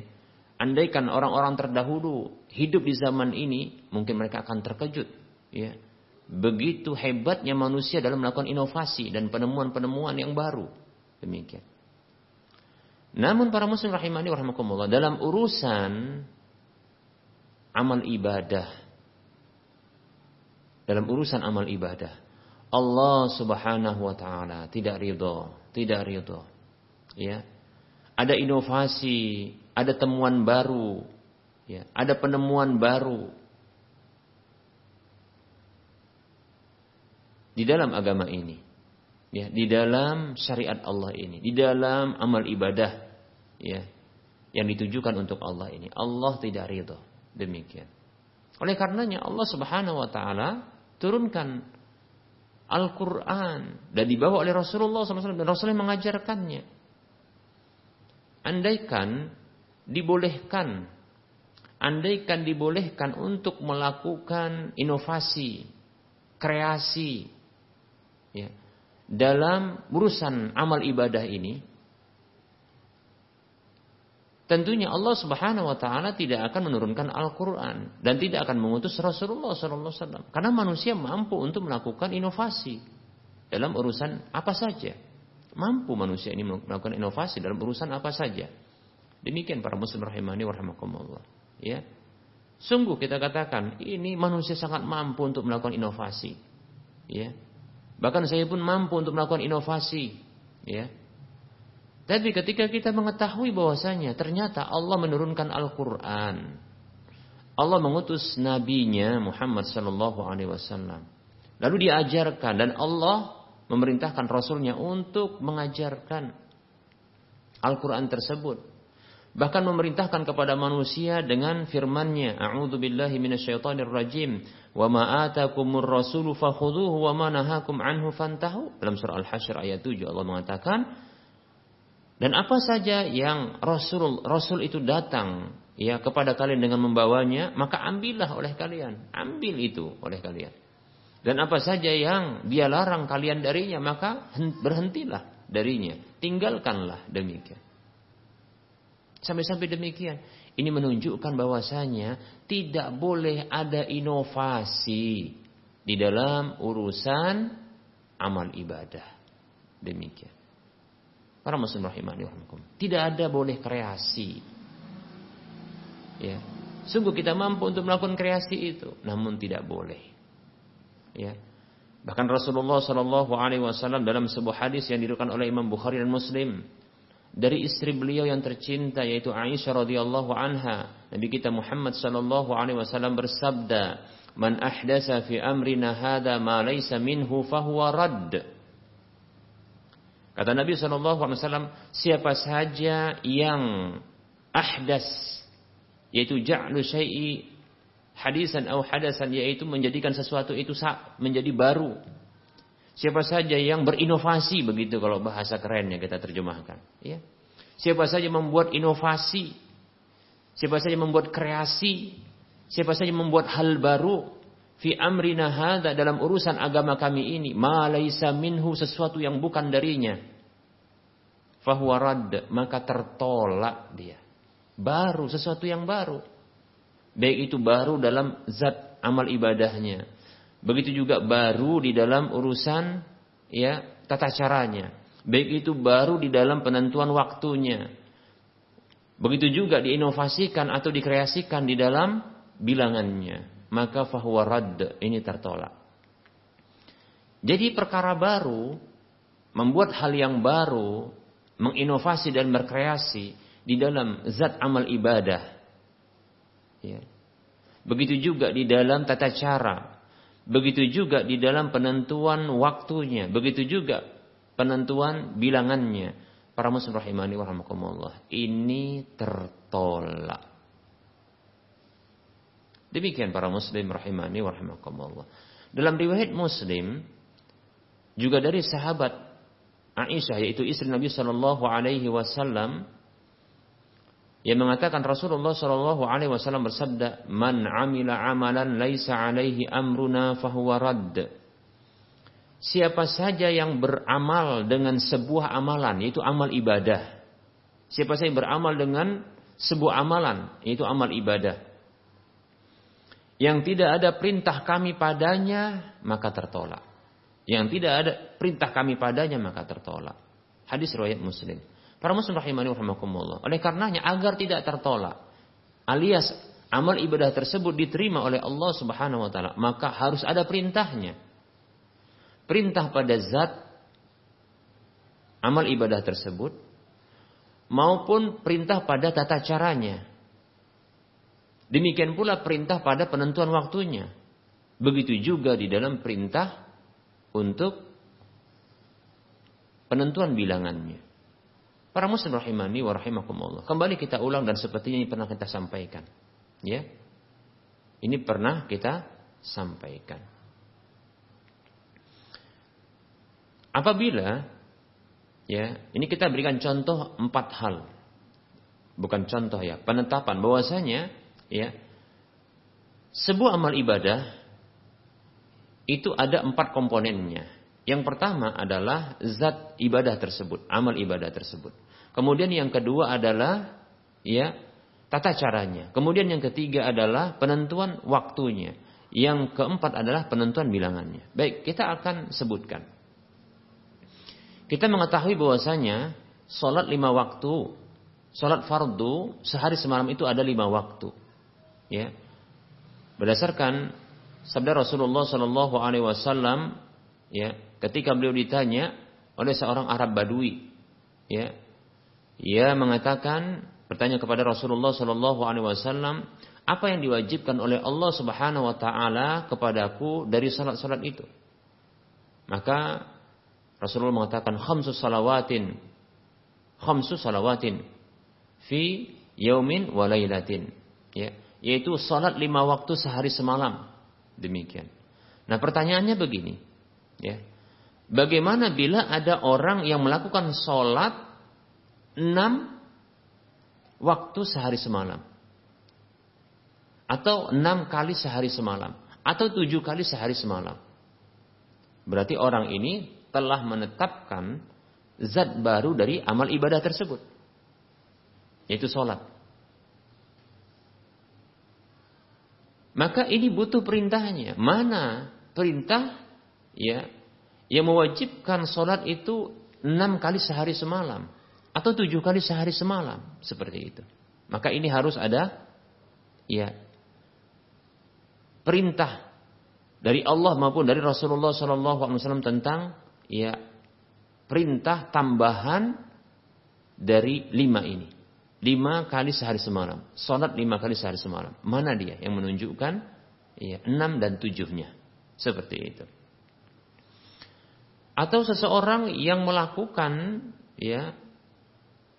Andaikan orang-orang terdahulu hidup di zaman ini, mungkin mereka akan terkejut. Ya. Begitu hebatnya manusia dalam melakukan inovasi dan penemuan-penemuan yang baru. Demikian. Namun para muslim rahimani rahimakumullah dalam urusan amal ibadah dalam urusan amal ibadah. Allah Subhanahu wa taala tidak ridho, tidak ridho. Ya. Ada inovasi, ada temuan baru, ya, ada penemuan baru di dalam agama ini. Ya, di dalam syariat Allah ini, di dalam amal ibadah ya yang ditujukan untuk Allah ini. Allah tidak ridho. Demikian. Oleh karenanya Allah Subhanahu wa taala turunkan Al-Quran. Dan dibawa oleh Rasulullah SAW dan Rasulullah mengajarkannya. Andaikan dibolehkan, andaikan dibolehkan untuk melakukan inovasi, kreasi, ya, dalam urusan amal ibadah ini, tentunya Allah Subhanahu wa taala tidak akan menurunkan Al-Qur'an dan tidak akan mengutus Rasulullah sallallahu wasallam karena manusia mampu untuk melakukan inovasi dalam urusan apa saja. Mampu manusia ini melakukan inovasi dalam urusan apa saja. Demikian para muslim rahimani wa. Ya. Sungguh kita katakan ini manusia sangat mampu untuk melakukan inovasi. Ya. Bahkan saya pun mampu untuk melakukan inovasi. Ya. Tapi ketika kita mengetahui bahwasanya ternyata Allah menurunkan Al-Quran, Allah mengutus nabinya Muhammad Sallallahu Alaihi Wasallam, lalu diajarkan dan Allah memerintahkan Rasulnya untuk mengajarkan. Al-Quran tersebut. Bahkan memerintahkan kepada manusia dengan firman-Nya, "A'udzu billahi minasyaitonir rajim, wa ma atakumur rasulu fakhudhuhu wa ma nahakum anhu fantahu." Dalam surah Al-Hasyr ayat 7 Allah mengatakan, dan apa saja yang Rasul Rasul itu datang ya kepada kalian dengan membawanya, maka ambillah oleh kalian, ambil itu oleh kalian. Dan apa saja yang dia larang kalian darinya, maka berhentilah darinya, tinggalkanlah demikian. Sampai-sampai demikian. Ini menunjukkan bahwasanya tidak boleh ada inovasi di dalam urusan amal ibadah. Demikian. Para muslim rahimani Tidak ada boleh kreasi. Ya. Sungguh kita mampu untuk melakukan kreasi itu, namun tidak boleh. Ya. Bahkan Rasulullah Shallallahu Alaihi Wasallam dalam sebuah hadis yang diriwayatkan oleh Imam Bukhari dan Muslim dari istri beliau yang tercinta yaitu Aisyah radhiyallahu anha. Nabi kita Muhammad sallallahu alaihi wasallam bersabda, "Man ahdasa fi amrina hadza ma laysa minhu fahuwa radd." Kata Nabi wasallam, siapa saja yang ahdas yaitu ja'lu syai'i hadisan atau hadasan yaitu menjadikan sesuatu itu menjadi baru Siapa saja yang berinovasi begitu kalau bahasa kerennya kita terjemahkan, ya. Siapa saja membuat inovasi, siapa saja membuat kreasi, siapa saja membuat hal baru fi amrina hadza dalam urusan agama kami ini, ma laisa minhu sesuatu yang bukan darinya. Fahuwa radd, maka tertolak dia. Baru sesuatu yang baru. Baik itu baru dalam zat amal ibadahnya, Begitu juga baru di dalam urusan ya tata caranya. Baik itu baru di dalam penentuan waktunya. Begitu juga diinovasikan atau dikreasikan di dalam bilangannya. Maka fahuwa radd, ini tertolak. Jadi perkara baru, membuat hal yang baru, menginovasi dan berkreasi di dalam zat amal ibadah. Ya. Begitu juga di dalam tata cara, Begitu juga di dalam penentuan waktunya. Begitu juga penentuan bilangannya. Para muslim rahimani wa Ini tertolak. Demikian para muslim rahimani wa Dalam riwayat muslim. Juga dari sahabat Aisyah yaitu istri Nabi Shallallahu Alaihi Wasallam yang mengatakan Rasulullah Shallallahu Alaihi Wasallam bersabda, "Man amila amalan laisa alaihi amruna fahuwa radd." Siapa saja yang beramal dengan sebuah amalan, yaitu amal ibadah. Siapa saja yang beramal dengan sebuah amalan, yaitu amal ibadah. Yang tidak ada perintah kami padanya, maka tertolak. Yang tidak ada perintah kami padanya, maka tertolak. Hadis riwayat Muslim. Para muslim rahimani rahimakumullah. Oleh karenanya agar tidak tertolak alias amal ibadah tersebut diterima oleh Allah Subhanahu wa taala, maka harus ada perintahnya. Perintah pada zat amal ibadah tersebut maupun perintah pada tata caranya. Demikian pula perintah pada penentuan waktunya. Begitu juga di dalam perintah untuk penentuan bilangannya. Para muslim rahimani wa rahimakumullah. Kembali kita ulang dan sepertinya ini pernah kita sampaikan. Ya. Ini pernah kita sampaikan. Apabila ya, ini kita berikan contoh empat hal. Bukan contoh ya, penetapan bahwasanya ya sebuah amal ibadah itu ada empat komponennya. Yang pertama adalah zat ibadah tersebut, amal ibadah tersebut. Kemudian yang kedua adalah ya tata caranya. Kemudian yang ketiga adalah penentuan waktunya. Yang keempat adalah penentuan bilangannya. Baik, kita akan sebutkan. Kita mengetahui bahwasanya sholat lima waktu, sholat fardu sehari semalam itu ada lima waktu. Ya, berdasarkan sabda Rasulullah Shallallahu Alaihi Wasallam, ya, ketika beliau ditanya oleh seorang Arab Badui, ya, ia mengatakan bertanya kepada Rasulullah Shallallahu Alaihi Wasallam, apa yang diwajibkan oleh Allah Subhanahu Wa Taala kepadaku dari salat-salat itu? Maka Rasulullah mengatakan khamsus salawatin khamsu salawatin fi yaumin wa lailatin. Ya, yaitu salat lima waktu sehari semalam. Demikian. Nah, pertanyaannya begini, ya. Bagaimana bila ada orang yang melakukan salat enam waktu sehari semalam? Atau enam kali sehari semalam? Atau tujuh kali sehari semalam? Berarti orang ini telah menetapkan zat baru dari amal ibadah tersebut. Yaitu sholat. Maka ini butuh perintahnya. Mana perintah ya yang mewajibkan sholat itu enam kali sehari semalam atau tujuh kali sehari semalam seperti itu. Maka ini harus ada ya perintah dari Allah maupun dari Rasulullah SAW tentang ya perintah tambahan dari lima ini. Lima kali sehari semalam. Sholat lima kali sehari semalam. Mana dia yang menunjukkan ya, enam dan tujuhnya. Seperti itu. Atau seseorang yang melakukan ya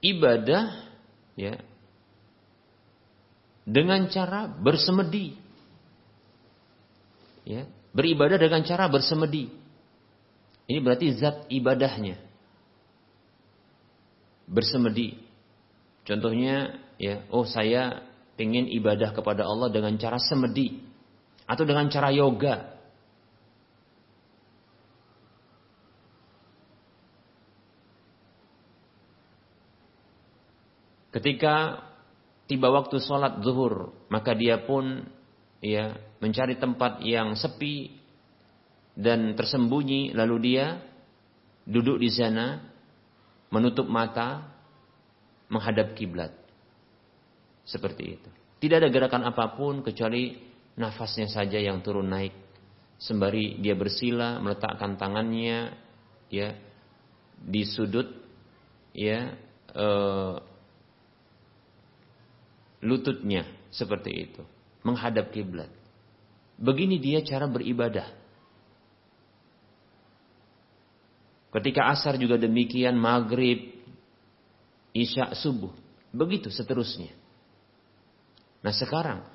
ibadah ya dengan cara bersemedi. Ya, beribadah dengan cara bersemedi. Ini berarti zat ibadahnya. Bersemedi. Contohnya, ya, oh saya ingin ibadah kepada Allah dengan cara semedi atau dengan cara yoga. Ketika tiba waktu sholat zuhur, maka dia pun ya mencari tempat yang sepi dan tersembunyi lalu dia duduk di sana menutup mata menghadap kiblat. Seperti itu. Tidak ada gerakan apa pun kecuali nafasnya saja yang turun naik. Sembari dia bersila meletakkan tangannya ya di sudut ya e, lututnya. Seperti itu. Menghadap kiblat. Begini dia cara beribadah. Ketika asar juga demikian, maghrib, isya, subuh. Begitu seterusnya. Nah sekarang,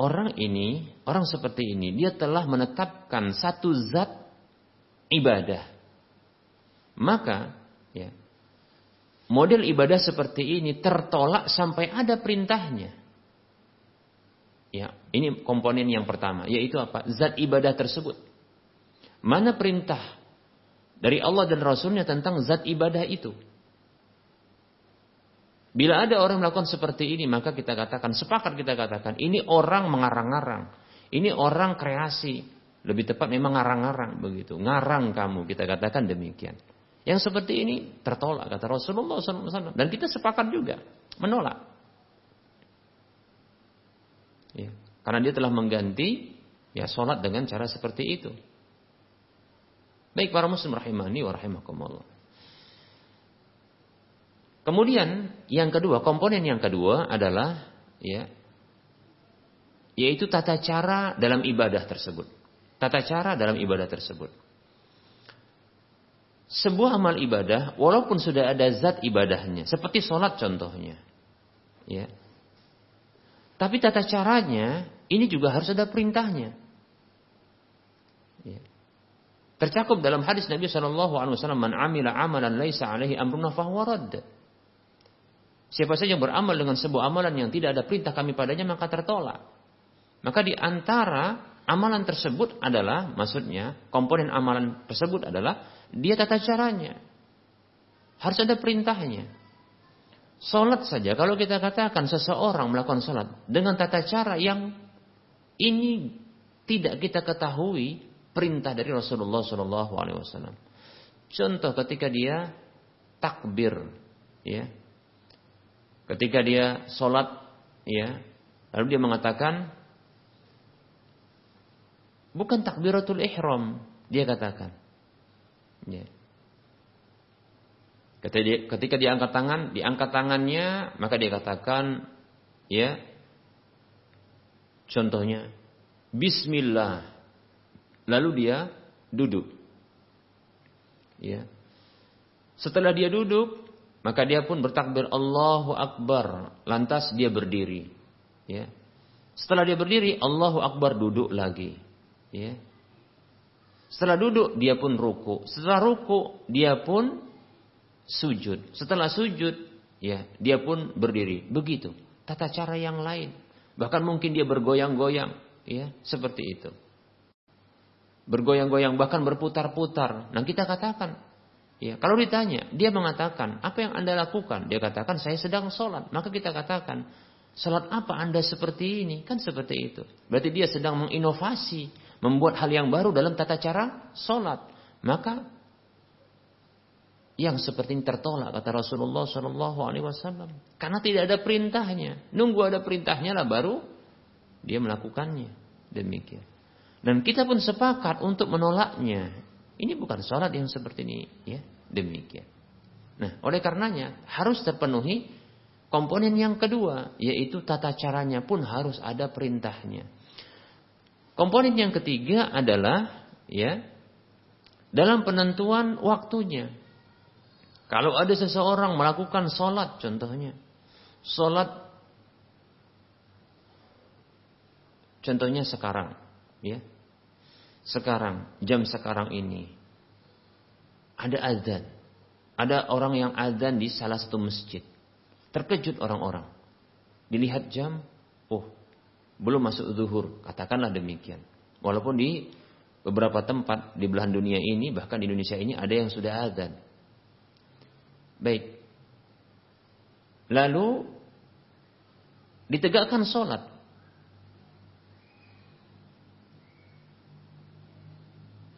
orang ini, orang seperti ini, dia telah menetapkan satu zat ibadah. Maka, ya, model ibadah seperti ini tertolak sampai ada perintahnya. Ya, ini komponen yang pertama, yaitu apa? Zat ibadah tersebut. Mana perintah dari Allah dan Rasulnya tentang zat ibadah itu. Bila ada orang melakukan seperti ini, maka kita katakan, sepakat kita katakan, ini orang mengarang-arang. Ini orang kreasi. Lebih tepat memang ngarang-ngarang begitu. Ngarang kamu, kita katakan demikian. Yang seperti ini tertolak, kata Rasulullah SAW. Dan kita sepakat juga, menolak. Ya. Karena dia telah mengganti ya sholat dengan cara seperti itu. Baik para muslim rahimani wa rahimakumullah. Kemudian yang kedua, komponen yang kedua adalah ya yaitu tata cara dalam ibadah tersebut. Tata cara dalam ibadah tersebut. Sebuah amal ibadah walaupun sudah ada zat ibadahnya, seperti sholat contohnya. Ya. Tapi tata caranya ini juga harus ada perintahnya. Ya. Tercakup dalam hadis Nabi Shallallahu Alaihi Wasallam, "Man amila amalan laisa alaihi amruna fahuwa Siapa saja yang beramal dengan sebuah amalan yang tidak ada perintah kami padanya maka tertolak. Maka di antara amalan tersebut adalah maksudnya komponen amalan tersebut adalah dia tata caranya. Harus ada perintahnya. Salat saja kalau kita katakan seseorang melakukan salat dengan tata cara yang ini tidak kita ketahui perintah dari Rasulullah Shallallahu Alaihi Wasallam. Contoh ketika dia takbir, ya, ketika dia sholat, ya, lalu dia mengatakan, bukan takbiratul ihram, dia katakan, ya. Ketika dia, ketika dia angkat tangan, diangkat tangannya, maka dia katakan, ya, contohnya, Bismillah, Lalu dia duduk. Ya. Setelah dia duduk, Maka dia pun bertakbir Allahu Akbar. Lantas dia berdiri. Ya. Setelah dia berdiri, Allahu Akbar duduk lagi. Ya. Setelah duduk, dia pun ruku. Setelah ruku, dia pun sujud. Setelah sujud, ya, dia pun berdiri. Begitu. Tata cara yang lain. Bahkan mungkin dia bergoyang-goyang, ya, seperti itu. Bergoyang-goyang bahkan berputar-putar. Nah, kita katakan, Ya, kalau ditanya, dia mengatakan, apa yang anda lakukan? Dia katakan, saya sedang sholat. Maka kita katakan, sholat apa anda seperti ini? Kan seperti itu. Berarti dia sedang menginovasi, membuat hal yang baru dalam tata cara sholat. Maka yang seperti ini tertolak kata Rasulullah Shallallahu Alaihi Wasallam karena tidak ada perintahnya. Nunggu ada perintahnya lah baru dia melakukannya demikian. Dan kita pun sepakat untuk menolaknya. Ini bukan sholat yang seperti ini, ya demikian. Nah, oleh karenanya harus terpenuhi komponen yang kedua, yaitu tata caranya pun harus ada perintahnya. Komponen yang ketiga adalah ya dalam penentuan waktunya. Kalau ada seseorang melakukan sholat, contohnya, sholat, contohnya sekarang, ya, sekarang, jam sekarang ini, ada azan. Ada orang yang azan di salah satu masjid. Terkejut orang-orang. Dilihat jam, oh, belum masuk zuhur. Katakanlah demikian. Walaupun di beberapa tempat di belahan dunia ini, bahkan di Indonesia ini ada yang sudah azan. Baik. Lalu ditegakkan sholat.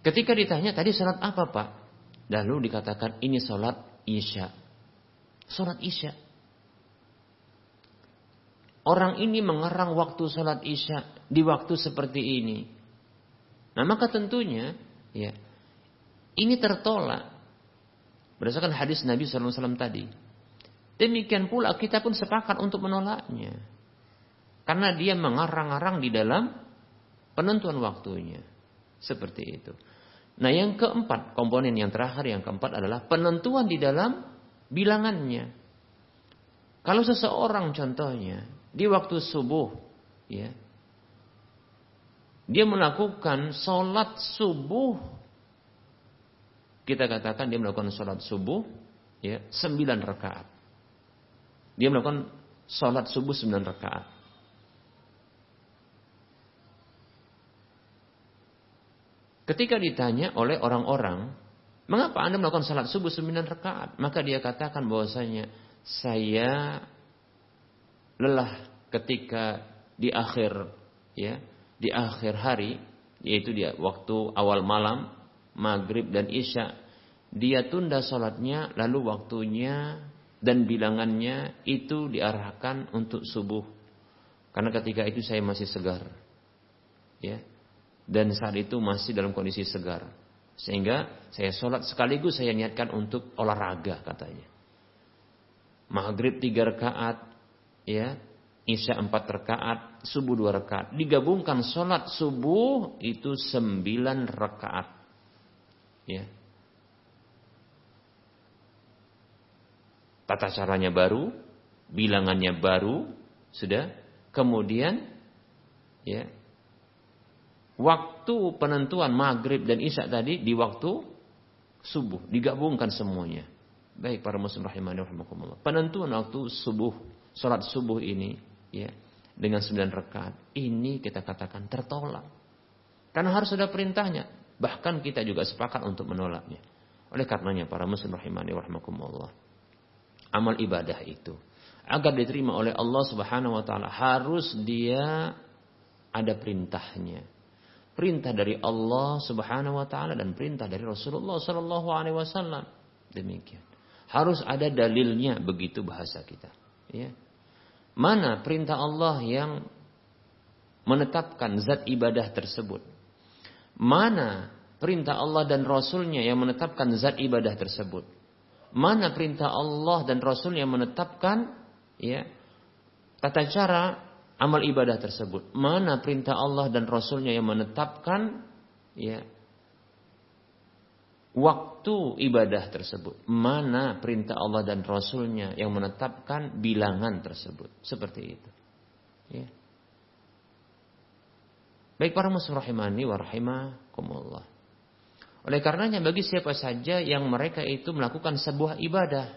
Ketika ditanya tadi sholat apa pak? Lalu dikatakan ini sholat isya. Sholat isya. Orang ini mengerang waktu sholat isya di waktu seperti ini. Nah maka tentunya ya ini tertolak berdasarkan hadis Nabi SAW tadi. Demikian pula kita pun sepakat untuk menolaknya. Karena dia mengarang-arang di dalam penentuan waktunya. Seperti itu. Nah yang keempat, komponen yang terakhir yang keempat adalah penentuan di dalam bilangannya. Kalau seseorang contohnya di waktu subuh, ya, dia melakukan sholat subuh, kita katakan dia melakukan sholat subuh, ya, sembilan rakaat. Dia melakukan sholat subuh sembilan rakaat. Ketika ditanya oleh orang-orang, mengapa Anda melakukan salat subuh sembilan rakaat? Maka dia katakan bahwasanya saya lelah ketika di akhir ya, di akhir hari yaitu dia waktu awal malam, maghrib dan isya, dia tunda sholatnya lalu waktunya dan bilangannya itu diarahkan untuk subuh. Karena ketika itu saya masih segar. Ya, dan saat itu masih dalam kondisi segar. Sehingga saya sholat sekaligus saya niatkan untuk olahraga katanya. Maghrib tiga rakaat, ya, isya empat rakaat, subuh dua rakaat. Digabungkan sholat subuh itu sembilan rakaat. Ya. Tata caranya baru, bilangannya baru, sudah. Kemudian, ya, waktu penentuan maghrib dan isya tadi di waktu subuh digabungkan semuanya. Baik para muslim rahimani rahimakumullah. Penentuan waktu subuh, salat subuh ini ya dengan sembilan rakaat ini kita katakan tertolak. Karena harus ada perintahnya. Bahkan kita juga sepakat untuk menolaknya. Oleh karenanya para muslim rahimani rahimakumullah. Amal ibadah itu agar diterima oleh Allah Subhanahu wa taala harus dia ada perintahnya perintah dari Allah Subhanahu wa taala dan perintah dari Rasulullah sallallahu alaihi wasallam. Demikian. Harus ada dalilnya begitu bahasa kita, ya. Mana perintah Allah yang menetapkan zat ibadah tersebut? Mana perintah Allah dan Rasulnya yang menetapkan zat ibadah tersebut? Mana perintah Allah dan Rasulnya yang menetapkan ya tata cara amal ibadah tersebut. Mana perintah Allah dan Rasulnya yang menetapkan ya waktu ibadah tersebut. Mana perintah Allah dan Rasulnya yang menetapkan bilangan tersebut. Seperti itu. Ya. Baik para muslim rahimani wa rahimakumullah. Oleh karenanya bagi siapa saja yang mereka itu melakukan sebuah ibadah.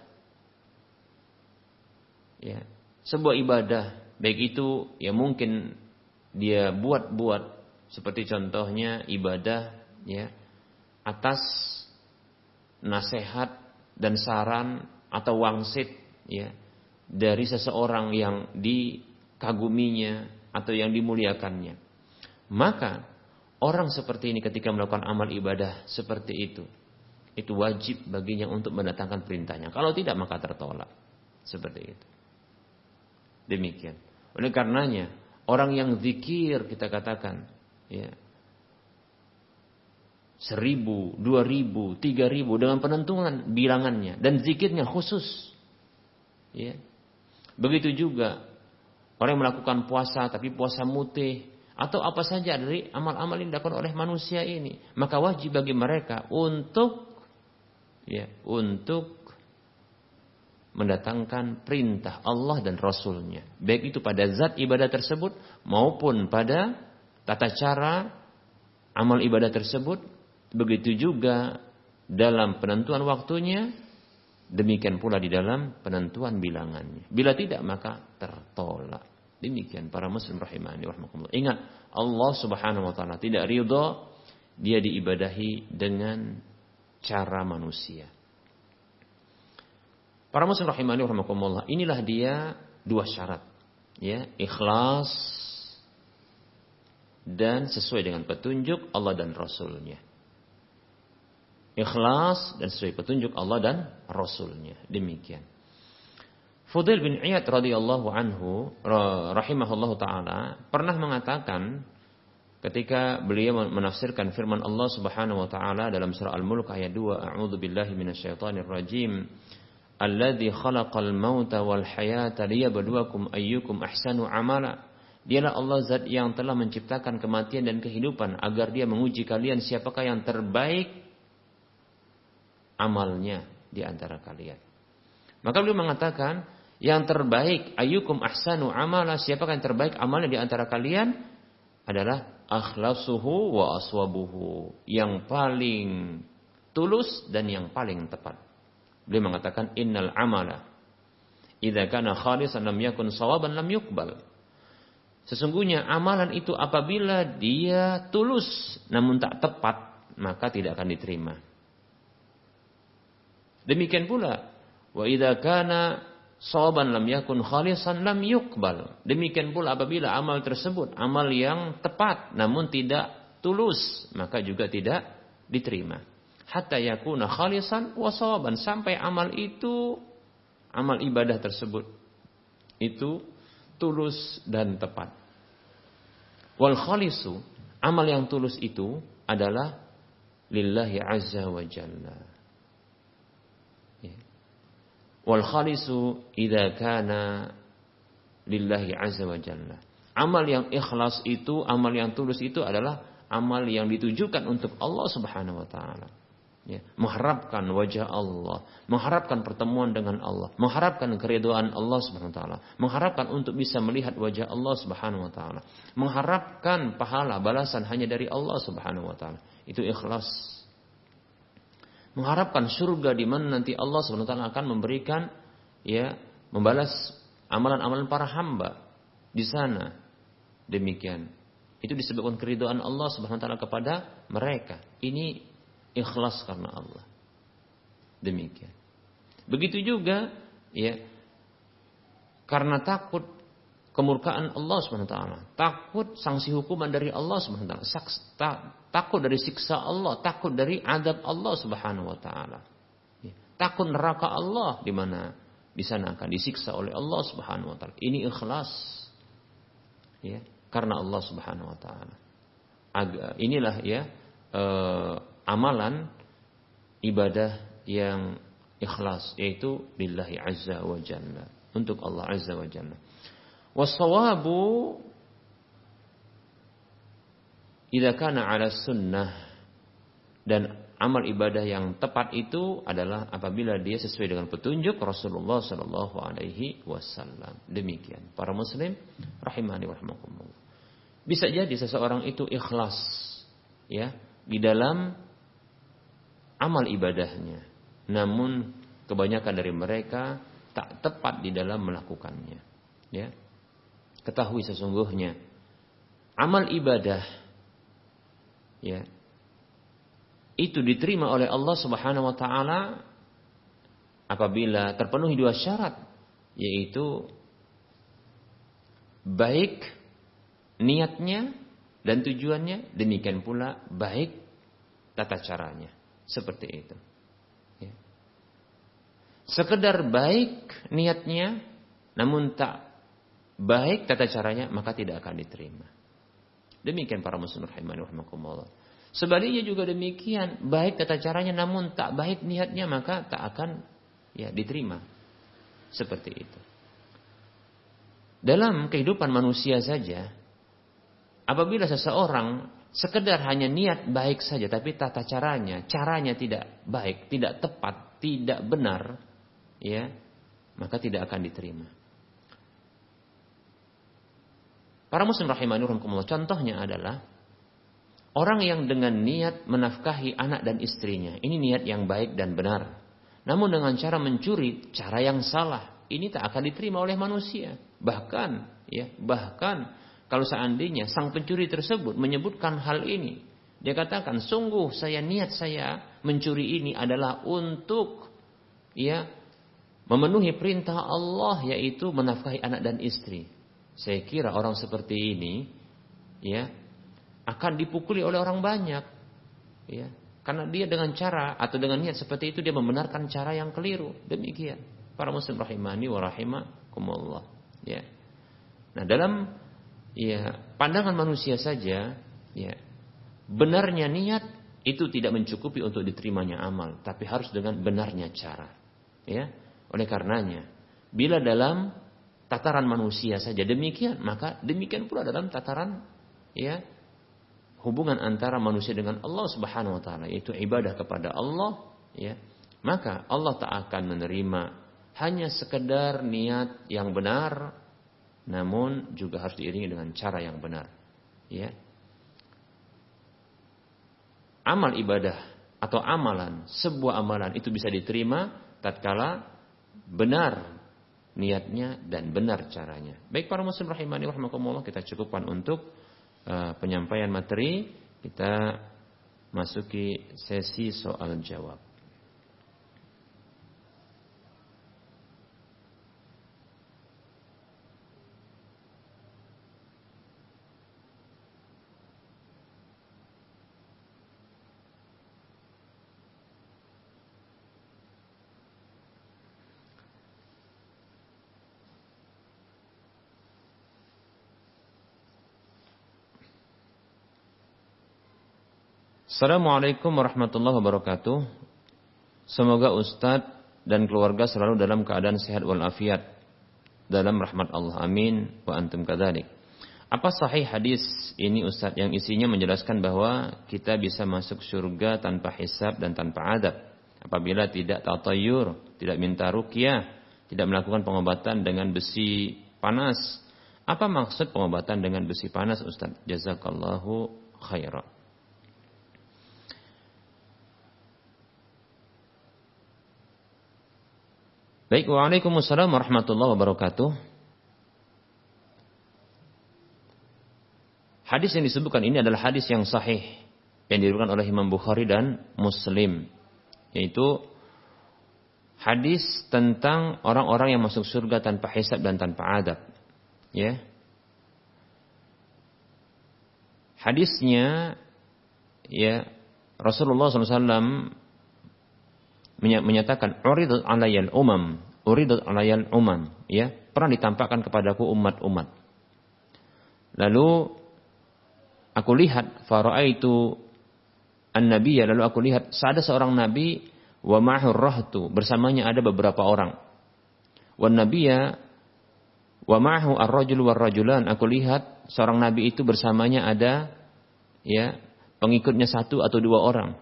Ya, sebuah ibadah baik itu ya mungkin dia buat-buat seperti contohnya ibadah ya atas nasihat dan saran atau wangsit ya dari seseorang yang dikaguminya atau yang dimuliakannya. Maka orang seperti ini ketika melakukan amal ibadah seperti itu, itu wajib baginya untuk mendatangkan perintahnya. Kalau tidak maka tertolak. Seperti itu. Demikian. Oleh karenanya, orang yang zikir kita katakan, ya, seribu, dua ribu, tiga ribu dengan penentuan bilangannya dan zikirnya khusus. Ya. Begitu juga orang yang melakukan puasa tapi puasa mutih atau apa saja dari amal-amal yang dilakukan oleh manusia ini, maka wajib bagi mereka untuk ya, untuk mendatangkan perintah Allah dan Rasulnya. Baik itu pada zat ibadah tersebut maupun pada tata cara amal ibadah tersebut Begitu juga dalam penentuan waktunya, demikian pula di dalam penentuan bilangannya. Bila tidak maka tertolak. Demikian para muslim rahimani warahmatullah. Ingat, Allah Subhanahu wa taala tidak ridho dia diibadahi dengan cara manusia. Para muslim rahimani warahmatullah, inilah dia dua syarat. Ya, ikhlas dan sesuai dengan petunjuk Allah dan Rasulnya ikhlas dan sesuai petunjuk Allah dan Rasulnya. Demikian. Fudail bin Iyad radhiyallahu anhu rahimahullahu taala pernah mengatakan ketika beliau menafsirkan firman Allah Subhanahu wa taala dalam surah Al-Mulk ayat 2 A'udzu billahi minasyaitonir rajim Alladzi khalaqal mauta wal hayata liyabluwakum ayyukum ahsanu amala Dialah Allah zat yang telah menciptakan kematian dan kehidupan agar dia menguji kalian siapakah yang terbaik amalnya di antara kalian. Maka beliau mengatakan, yang terbaik ayyukum ahsanu amala, siapakah yang terbaik amalnya di antara kalian adalah akhlasuhu wa aswabuhu, yang paling tulus dan yang paling tepat. Beliau mengatakan innal amala idza kana khalisan lam yakun sawaban lam yuqbal. Sesungguhnya amalan itu apabila dia tulus namun tak tepat maka tidak akan diterima. Demikian pula wa idza kana sawaban lam yakun khalisan lam yuqbal. Demikian pula apabila amal tersebut amal yang tepat namun tidak tulus maka juga tidak diterima. Hatta yakuna khalisan wa sawaban sampai amal itu amal ibadah tersebut itu tulus dan tepat. Wal khalisu amal yang tulus itu adalah lillahi azza wa jalla Wal khalisu idza kana lillahi azza wa jalla. Amal yang ikhlas itu, amal yang tulus itu adalah amal yang ditujukan untuk Allah Subhanahu wa taala. Ya, mengharapkan wajah Allah, mengharapkan pertemuan dengan Allah, mengharapkan keridhaan Allah Subhanahu wa taala, mengharapkan untuk bisa melihat wajah Allah Subhanahu wa taala, mengharapkan pahala balasan hanya dari Allah Subhanahu wa taala. Itu ikhlas mengharapkan surga di mana nanti Allah SWT akan memberikan ya membalas amalan-amalan para hamba di sana. Demikian. Itu disebabkan keridhaan Allah Subhanahu taala kepada mereka. Ini ikhlas karena Allah. Demikian. Begitu juga ya karena takut kemurkaan Allah Subhanahu taala, takut sanksi hukuman dari Allah Subhanahu taala, takut dari siksa Allah, takut dari adab Allah Subhanahu wa taala. Ya, takut neraka Allah di mana di sana akan disiksa oleh Allah Subhanahu wa taala. Ini ikhlas. Ya, karena Allah Subhanahu wa taala. Inilah ya eh, amalan ibadah yang ikhlas yaitu lillahi azza wa jalla untuk Allah azza wa jalla. Wasawabu idza kana ala sunnah dan amal ibadah yang tepat itu adalah apabila dia sesuai dengan petunjuk Rasulullah Shallallahu Alaihi Wasallam. Demikian para Muslim rahimani rahimakumullah. Bisa jadi seseorang itu ikhlas ya di dalam amal ibadahnya, namun kebanyakan dari mereka tak tepat di dalam melakukannya. Ya, ketahui sesungguhnya amal ibadah ya itu diterima oleh Allah Subhanahu wa taala apabila terpenuhi dua syarat yaitu baik niatnya dan tujuannya demikian pula baik tata caranya seperti itu ya. sekedar baik niatnya namun tak baik tata caranya maka tidak akan diterima demikian para muslim rahimani rahimakumullah Sebaliknya juga demikian, baik tata caranya namun tak baik niatnya maka tak akan ya diterima. Seperti itu. Dalam kehidupan manusia saja, apabila seseorang sekedar hanya niat baik saja tapi tata caranya, caranya tidak baik, tidak tepat, tidak benar, ya, maka tidak akan diterima. Para muslim rahimani contohnya adalah Orang yang dengan niat menafkahi anak dan istrinya, ini niat yang baik dan benar. Namun dengan cara mencuri, cara yang salah, ini tak akan diterima oleh manusia. Bahkan, ya, bahkan kalau seandainya sang pencuri tersebut menyebutkan hal ini, dia katakan, sungguh saya niat saya mencuri ini adalah untuk, ya, memenuhi perintah Allah yaitu menafkahi anak dan istri. Saya kira orang seperti ini, ya, akan dipukuli oleh orang banyak. Ya, karena dia dengan cara atau dengan niat seperti itu dia membenarkan cara yang keliru. Demikian. Para muslim rahimani wa rahimakumullah. Ya. Nah, dalam ya pandangan manusia saja, ya benarnya niat itu tidak mencukupi untuk diterimanya amal, tapi harus dengan benarnya cara. Ya. Oleh karenanya, bila dalam tataran manusia saja demikian, maka demikian pula dalam tataran ya hubungan antara manusia dengan Allah Subhanahu wa taala yaitu ibadah kepada Allah ya maka Allah tak akan menerima hanya sekedar niat yang benar namun juga harus diiringi dengan cara yang benar. Ya. Amal ibadah atau amalan sebuah amalan itu bisa diterima tatkala benar niatnya dan benar caranya. Baik para muslim rahimani rahimakumullah kita cukupkan untuk uh, penyampaian materi, kita masuki sesi soal jawab. Assalamualaikum warahmatullahi wabarakatuh. Semoga Ustadz dan keluarga selalu dalam keadaan sehat walafiat dalam rahmat Allah. Amin. Wa antum kadalik. Apa sahih hadis ini Ustadz yang isinya menjelaskan bahwa kita bisa masuk surga tanpa hisab dan tanpa adab apabila tidak tatayur, tidak minta rukyah, tidak melakukan pengobatan dengan besi panas. Apa maksud pengobatan dengan besi panas Ustadz? Jazakallahu khairan. Baik, Waalaikumsalam warahmatullahi wabarakatuh. Hadis yang disebutkan ini adalah hadis yang sahih yang diriwayatkan oleh Imam Bukhari dan Muslim, yaitu hadis tentang orang-orang yang masuk surga tanpa hisab dan tanpa adab. Ya. Hadisnya ya Rasulullah SAW menyatakan uridat alayal umam, uridat alayal umam, ya, pernah ditampakkan kepadaku umat-umat. Lalu aku lihat itu an-nabiyya lalu aku lihat ada seorang nabi wa ma'hur rahtu bersamanya ada beberapa orang. Wan nabiyya wa ma'hu ar-rajul war rajulan aku lihat seorang nabi itu bersamanya ada ya pengikutnya satu atau dua orang.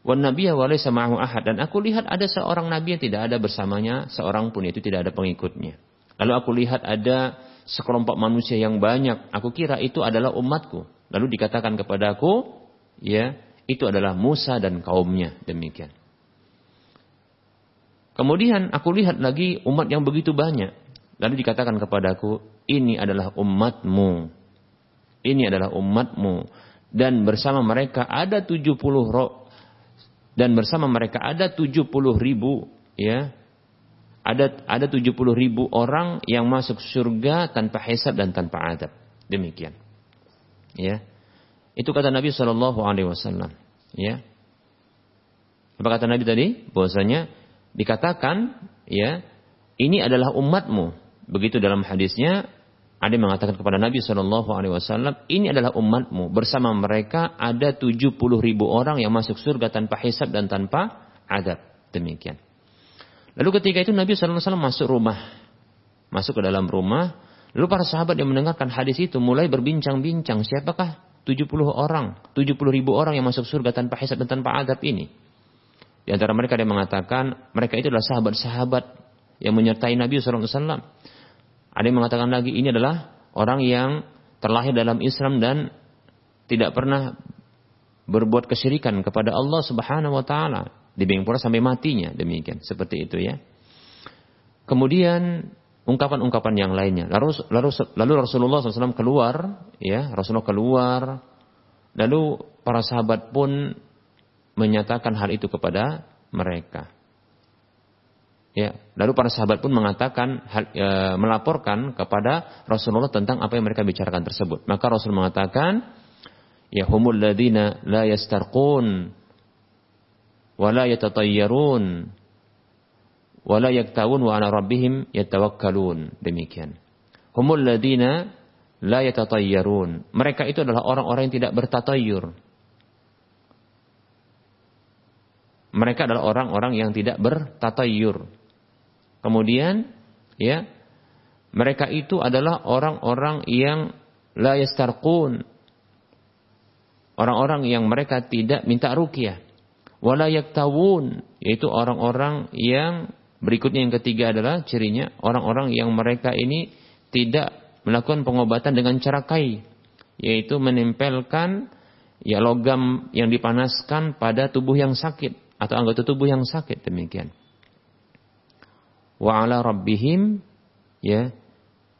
Wan nabiyya wa laysa ma'ahu ahad dan aku lihat ada seorang nabi yang tidak ada bersamanya seorang pun itu tidak ada pengikutnya. Lalu aku lihat ada sekelompok manusia yang banyak, aku kira itu adalah umatku. Lalu dikatakan kepadaku, ya, itu adalah Musa dan kaumnya, demikian. Kemudian aku lihat lagi umat yang begitu banyak. Lalu dikatakan kepadaku, ini adalah umatmu. Ini adalah umatmu. Dan bersama mereka ada 70 roh. Dan bersama mereka ada 70 ribu. Ya. Ada ada 70 ribu orang yang masuk surga tanpa hisab dan tanpa adab. Demikian. Ya. Itu kata Nabi Shallallahu Alaihi Wasallam. Ya. Apa kata Nabi tadi? Bahwasanya dikatakan, ya, ini adalah umatmu. Begitu dalam hadisnya ada yang mengatakan kepada Nabi Shallallahu Alaihi Wasallam, ini adalah umatmu. Bersama mereka ada 70 ribu orang yang masuk surga tanpa hisab dan tanpa adab. Demikian. Lalu ketika itu Nabi Shallallahu Alaihi Wasallam masuk rumah, masuk ke dalam rumah. Lalu para sahabat yang mendengarkan hadis itu mulai berbincang-bincang, siapakah 70 orang, 70 ribu orang yang masuk surga tanpa hisab dan tanpa adab ini. Di antara mereka yang mengatakan mereka itu adalah sahabat-sahabat yang menyertai Nabi SAW. Ada yang mengatakan lagi ini adalah orang yang terlahir dalam Islam dan tidak pernah berbuat kesyirikan kepada Allah Subhanahu wa taala. Demikian pula sampai matinya demikian seperti itu ya. Kemudian ungkapan-ungkapan yang lainnya. Lalu, lalu, lalu Rasulullah SAW keluar, ya Rasulullah keluar. Lalu para sahabat pun menyatakan hal itu kepada mereka. Ya, lalu para sahabat pun mengatakan e, melaporkan kepada Rasulullah tentang apa yang mereka bicarakan tersebut. Maka Rasul mengatakan, ya humul ladina la yastarqun wa la yatatayyarun wa la yaktawun wa ala rabbihim yatawakkalun. Demikian. Humul ladina la yatatayyarun. Mereka itu adalah orang-orang yang tidak bertatayyur. Mereka adalah orang-orang yang tidak bertatayyur Kemudian ya mereka itu adalah orang-orang yang la yastarqun. Orang-orang yang mereka tidak minta ruqyah. Wala yaktawun, yaitu orang-orang yang berikutnya yang ketiga adalah cirinya orang-orang yang mereka ini tidak melakukan pengobatan dengan cara kai, yaitu menempelkan ya logam yang dipanaskan pada tubuh yang sakit atau anggota tubuh yang sakit demikian wa ala rabbihim ya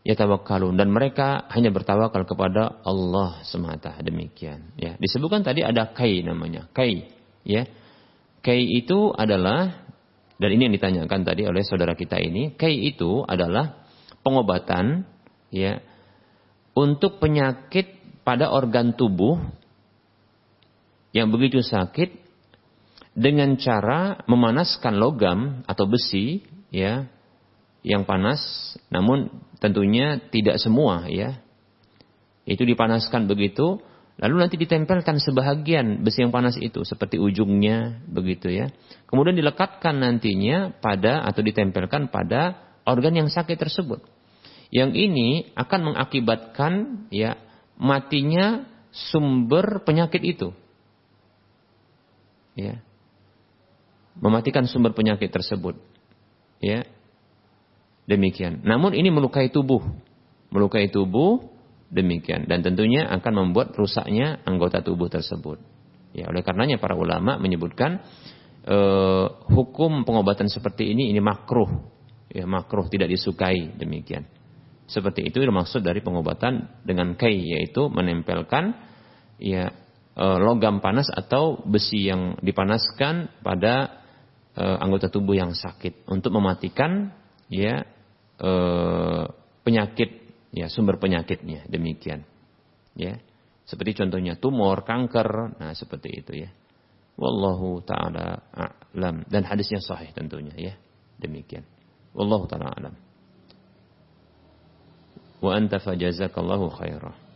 yatawakkalun. Dan mereka hanya bertawakal kepada Allah semata. Demikian ya. Disebutkan tadi ada kai namanya. Kai ya. Kai itu adalah dan ini yang ditanyakan tadi oleh saudara kita ini kai itu adalah pengobatan ya untuk penyakit pada organ tubuh yang begitu sakit dengan cara memanaskan logam atau besi ya yang panas namun tentunya tidak semua ya. Itu dipanaskan begitu lalu nanti ditempelkan sebahagian besi yang panas itu seperti ujungnya begitu ya. Kemudian dilekatkan nantinya pada atau ditempelkan pada organ yang sakit tersebut. Yang ini akan mengakibatkan ya matinya sumber penyakit itu. Ya. Mematikan sumber penyakit tersebut Ya. Demikian. Namun ini melukai tubuh. Melukai tubuh demikian dan tentunya akan membuat rusaknya anggota tubuh tersebut. Ya, oleh karenanya para ulama menyebutkan eh, hukum pengobatan seperti ini ini makruh. Ya, makruh tidak disukai demikian. Seperti itu maksud dari pengobatan dengan kai yaitu menempelkan ya eh, logam panas atau besi yang dipanaskan pada e, anggota tubuh yang sakit. Untuk mematikan ya e, penyakit ya sumber penyakitnya demikian. Ya seperti contohnya tumor kanker nah seperti itu ya. Wallahu taala a'lam. Dan hadisnya sahih tentunya ya demikian. Wallahu taala alam. Wa anta fajazakallahu khairah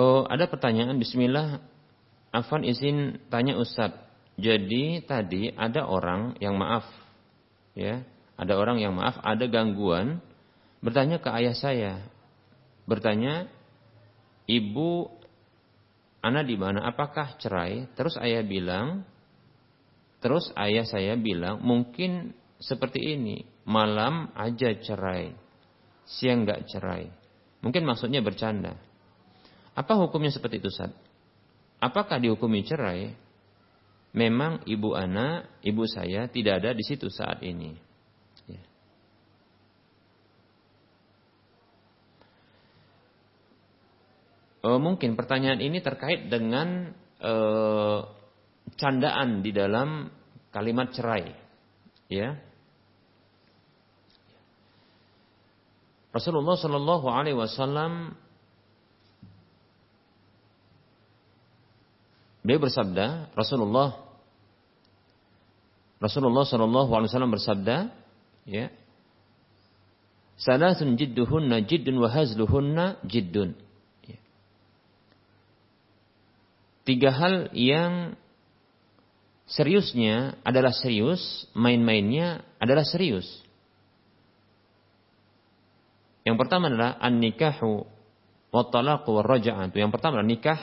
Oh, ada pertanyaan Bismillah Afan izin tanya Ustadz. Jadi tadi ada orang yang maaf, ya, ada orang yang maaf, ada gangguan, bertanya ke ayah saya, bertanya, ibu, anak di mana? Apakah cerai? Terus ayah bilang, terus ayah saya bilang, mungkin seperti ini, malam aja cerai, siang nggak cerai. Mungkin maksudnya bercanda. Apa hukumnya seperti itu, Sad? Apakah dihukumi cerai? Memang ibu anak, ibu saya tidak ada di situ saat ini. Oh, mungkin pertanyaan ini terkait dengan eh, candaan di dalam kalimat cerai. Ya, Rasulullah Shallallahu Alaihi Wasallam beliau bersabda Rasulullah Rasulullah Shallallahu Alaihi Wasallam bersabda ya Salasun jidduhunna jiddun wa hazluhunna jiddun. Ya. Tiga hal yang seriusnya adalah serius, main-mainnya adalah serius. Yang pertama adalah an-nikahu wa talaqu wa raja'atu. Yang pertama adalah nikah,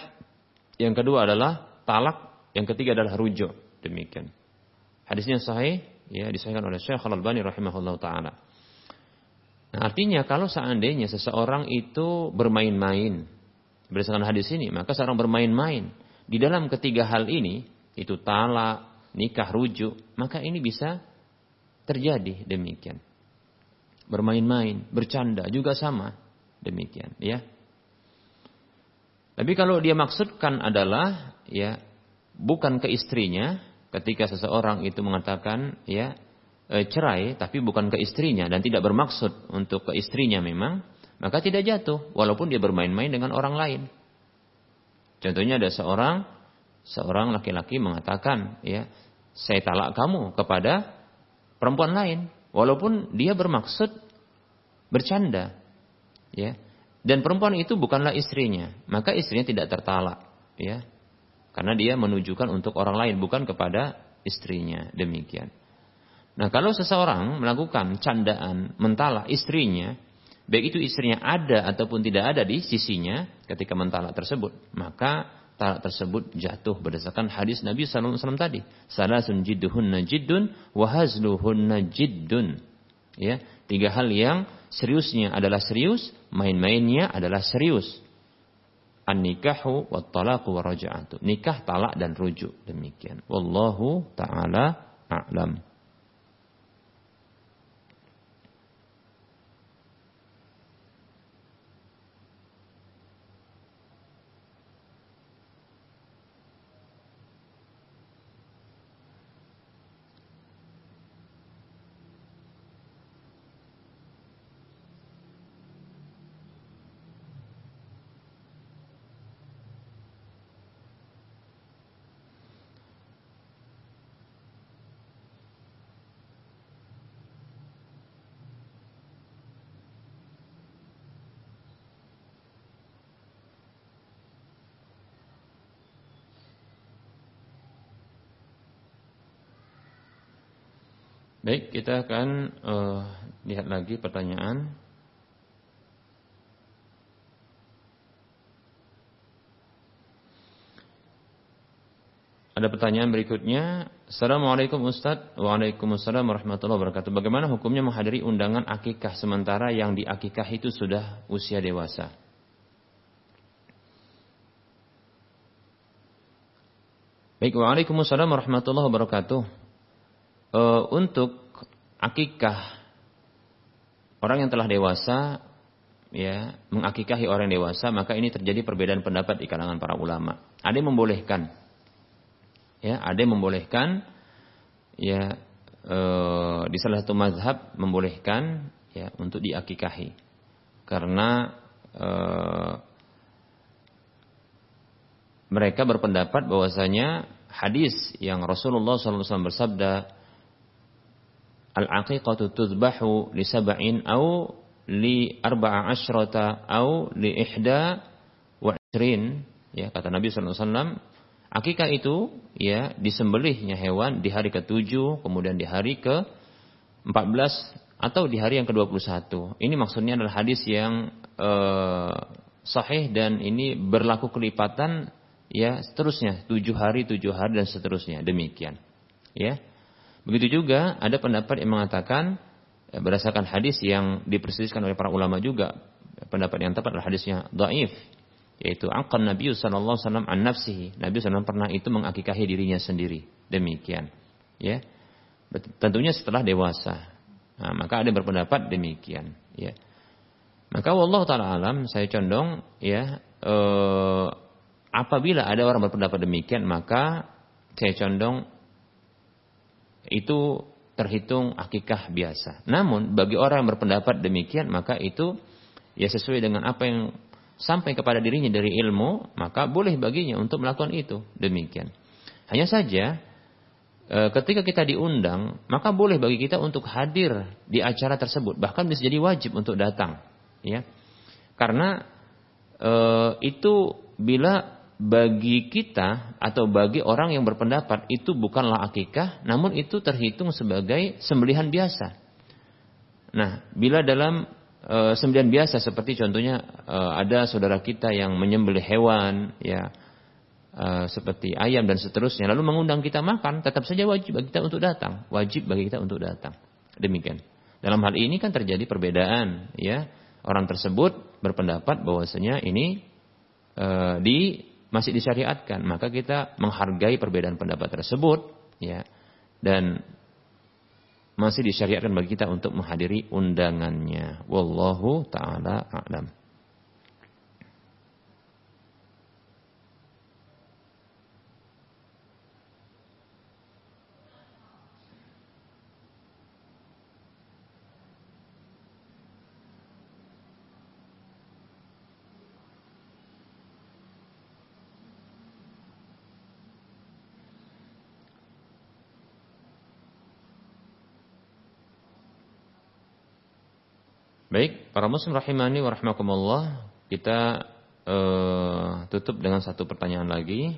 yang kedua adalah talak, yang ketiga adalah rujuk. Demikian. Hadisnya sahih, ya disahihkan oleh Syekh Al-Albani rahimahullah taala. Nah, artinya kalau seandainya seseorang itu bermain-main berdasarkan hadis ini, maka seorang bermain-main di dalam ketiga hal ini, itu talak, nikah, rujuk, maka ini bisa terjadi demikian bermain-main, bercanda juga sama. Demikian, ya. Tapi kalau dia maksudkan adalah ya bukan ke istrinya ketika seseorang itu mengatakan ya e, cerai tapi bukan ke istrinya dan tidak bermaksud untuk ke istrinya memang maka tidak jatuh walaupun dia bermain-main dengan orang lain. Contohnya ada seorang seorang laki-laki mengatakan ya saya talak kamu kepada perempuan lain walaupun dia bermaksud bercanda ya dan perempuan itu bukanlah istrinya maka istrinya tidak tertalak ya karena dia menunjukkan untuk orang lain bukan kepada istrinya demikian nah kalau seseorang melakukan candaan mentalak istrinya baik itu istrinya ada ataupun tidak ada di sisinya ketika mentalak tersebut maka talak tersebut jatuh berdasarkan hadis Nabi Wasallam tadi. Salasun jidduhunna jiddun, wahazluhunna jiddun. Ya, tiga hal yang seriusnya adalah serius, main-mainnya adalah serius. An-nikahu wa talaqu wa raja'atu. Nikah, talak dan rujuk. Demikian. Wallahu ta'ala a'lam. Baik, kita akan uh, lihat lagi pertanyaan. Ada pertanyaan berikutnya. Assalamualaikum Ustadz. Waalaikumsalam warahmatullahi wabarakatuh. Bagaimana hukumnya menghadiri undangan akikah sementara yang di akikah itu sudah usia dewasa? Baik, Waalaikumsalam warahmatullahi wabarakatuh e, untuk akikah orang yang telah dewasa ya mengakikahi orang dewasa maka ini terjadi perbedaan pendapat di kalangan para ulama. Ada yang membolehkan. Ya, ada yang membolehkan ya e, di salah satu mazhab membolehkan ya untuk diakikahi. Karena e, mereka berpendapat bahwasanya hadis yang Rasulullah SAW bersabda al-aqiqatu tudbahu li sab'in au li arba'a asyrata au li ihda wa ishrin ya kata Nabi sallallahu alaihi Akikah itu ya disembelihnya hewan di hari ke-7, kemudian di hari ke-14 atau di hari yang ke-21. Ini maksudnya adalah hadis yang eh, sahih dan ini berlaku kelipatan ya seterusnya. Tujuh hari tujuh hari dan seterusnya. Demikian. Ya begitu juga ada pendapat yang mengatakan ya, berdasarkan hadis yang diperselisihkan oleh para ulama juga pendapat yang tepat adalah hadisnya dhaif yaitu akan Nabi sallallahu alaihi wasallam an nafsihi. Nabi sallallahu pernah itu mengakikahi dirinya sendiri. Demikian ya. Tentunya setelah dewasa. Nah, maka ada yang berpendapat demikian ya. Maka wallahu taala alam saya condong ya eh, apabila ada orang berpendapat demikian maka saya condong itu terhitung akikah biasa. Namun bagi orang yang berpendapat demikian maka itu ya sesuai dengan apa yang sampai kepada dirinya dari ilmu maka boleh baginya untuk melakukan itu demikian. Hanya saja e, ketika kita diundang maka boleh bagi kita untuk hadir di acara tersebut bahkan bisa jadi wajib untuk datang ya karena e, itu bila bagi kita atau bagi orang yang berpendapat itu bukanlah akikah, namun itu terhitung sebagai sembelihan biasa. Nah, bila dalam e, sembelihan biasa seperti contohnya e, ada saudara kita yang menyembelih hewan, ya e, seperti ayam dan seterusnya, lalu mengundang kita makan, tetap saja wajib bagi kita untuk datang, wajib bagi kita untuk datang. Demikian. Dalam hal ini kan terjadi perbedaan, ya orang tersebut berpendapat bahwasanya ini di masih disyariatkan, maka kita menghargai perbedaan pendapat tersebut, ya, dan masih disyariatkan bagi kita untuk menghadiri undangannya. Wallahu taala a'lam. Baik, para muslim rahimani wa rahmakumullah, kita uh, tutup dengan satu pertanyaan lagi.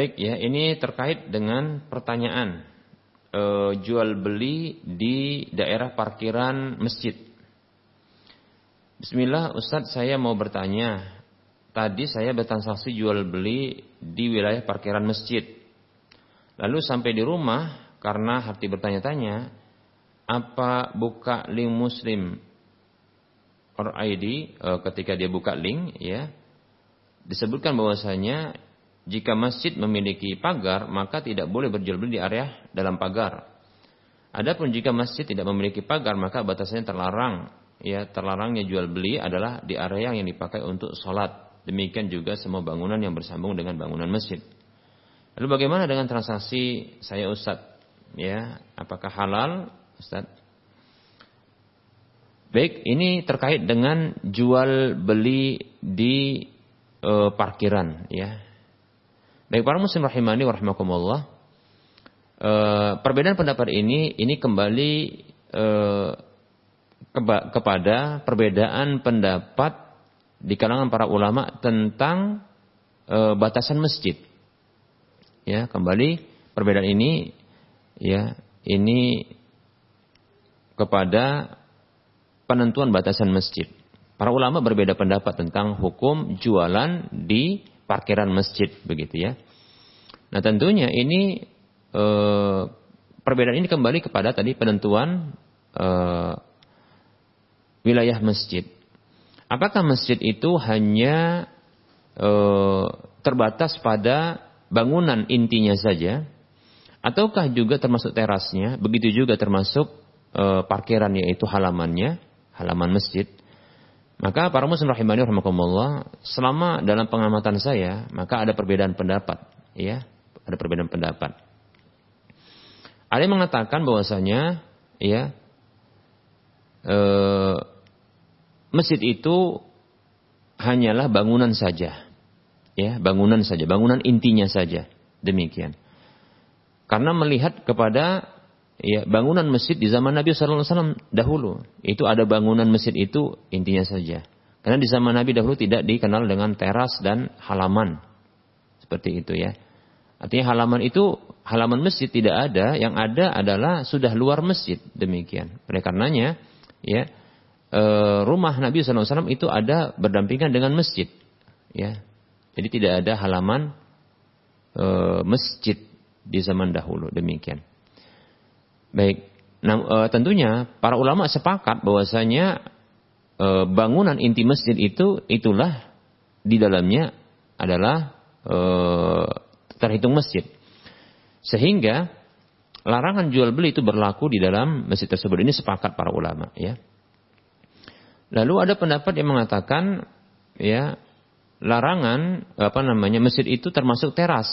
Baik ya, ini terkait dengan pertanyaan e, jual beli di daerah parkiran masjid. Bismillah, Ustadz saya mau bertanya. Tadi saya bertransaksi jual beli di wilayah parkiran masjid. Lalu sampai di rumah karena hati bertanya-tanya, apa buka link Muslim or ID e, ketika dia buka link ya disebutkan bahwasanya jika masjid memiliki pagar, maka tidak boleh berjual beli di area dalam pagar. Adapun jika masjid tidak memiliki pagar, maka batasannya terlarang. Ya, terlarangnya jual beli adalah di area yang dipakai untuk sholat. Demikian juga semua bangunan yang bersambung dengan bangunan masjid. Lalu bagaimana dengan transaksi saya Ustaz? Ya, apakah halal Ustaz? Baik, ini terkait dengan jual beli di e, parkiran ya. Baik para muslim rahimani wa rahimakumullah. E, perbedaan pendapat ini ini kembali e, keba, kepada perbedaan pendapat di kalangan para ulama tentang e, batasan masjid. Ya, kembali perbedaan ini ya, ini kepada penentuan batasan masjid. Para ulama berbeda pendapat tentang hukum jualan di parkiran masjid begitu ya. Nah tentunya ini e, perbedaan ini kembali kepada tadi penentuan e, wilayah masjid. Apakah masjid itu hanya e, terbatas pada bangunan intinya saja, ataukah juga termasuk terasnya, begitu juga termasuk e, parkiran yaitu halamannya, halaman masjid. Maka para muslim rahimani rahimakumullah, selama dalam pengamatan saya, maka ada perbedaan pendapat, ya, ada perbedaan pendapat. Ada yang mengatakan bahwasanya, ya, e, masjid itu hanyalah bangunan saja, ya, bangunan saja, bangunan intinya saja, demikian. Karena melihat kepada ya bangunan masjid di zaman Nabi SAW dahulu. Itu ada bangunan masjid itu intinya saja. Karena di zaman Nabi dahulu tidak dikenal dengan teras dan halaman. Seperti itu ya. Artinya halaman itu, halaman masjid tidak ada. Yang ada adalah sudah luar masjid. Demikian. Oleh karenanya, ya, e, rumah Nabi SAW itu ada berdampingan dengan masjid. Ya. Jadi tidak ada halaman e, masjid di zaman dahulu. Demikian. Baik. Nah, e, tentunya para ulama sepakat bahwasanya e, bangunan inti masjid itu itulah di dalamnya adalah e, terhitung masjid. Sehingga larangan jual beli itu berlaku di dalam masjid tersebut. Ini sepakat para ulama, ya. Lalu ada pendapat yang mengatakan, ya, larangan apa namanya masjid itu termasuk teras.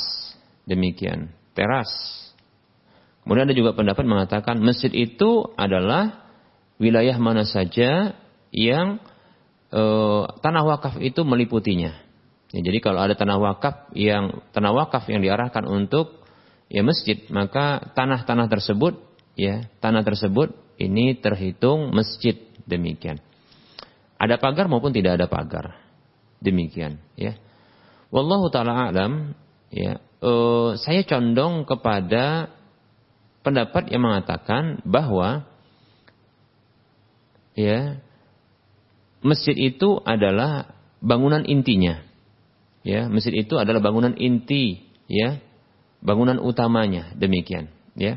Demikian, teras Kemudian ada juga pendapat mengatakan masjid itu adalah wilayah mana saja yang e, tanah wakaf itu meliputinya. Ya, jadi kalau ada tanah wakaf yang tanah wakaf yang diarahkan untuk ya masjid, maka tanah-tanah tersebut ya tanah tersebut ini terhitung masjid demikian. Ada pagar maupun tidak ada pagar. Demikian ya. Wallahu taala alam ya. E, saya condong kepada pendapat yang mengatakan bahwa ya masjid itu adalah bangunan intinya. Ya, masjid itu adalah bangunan inti, ya. Bangunan utamanya, demikian, ya.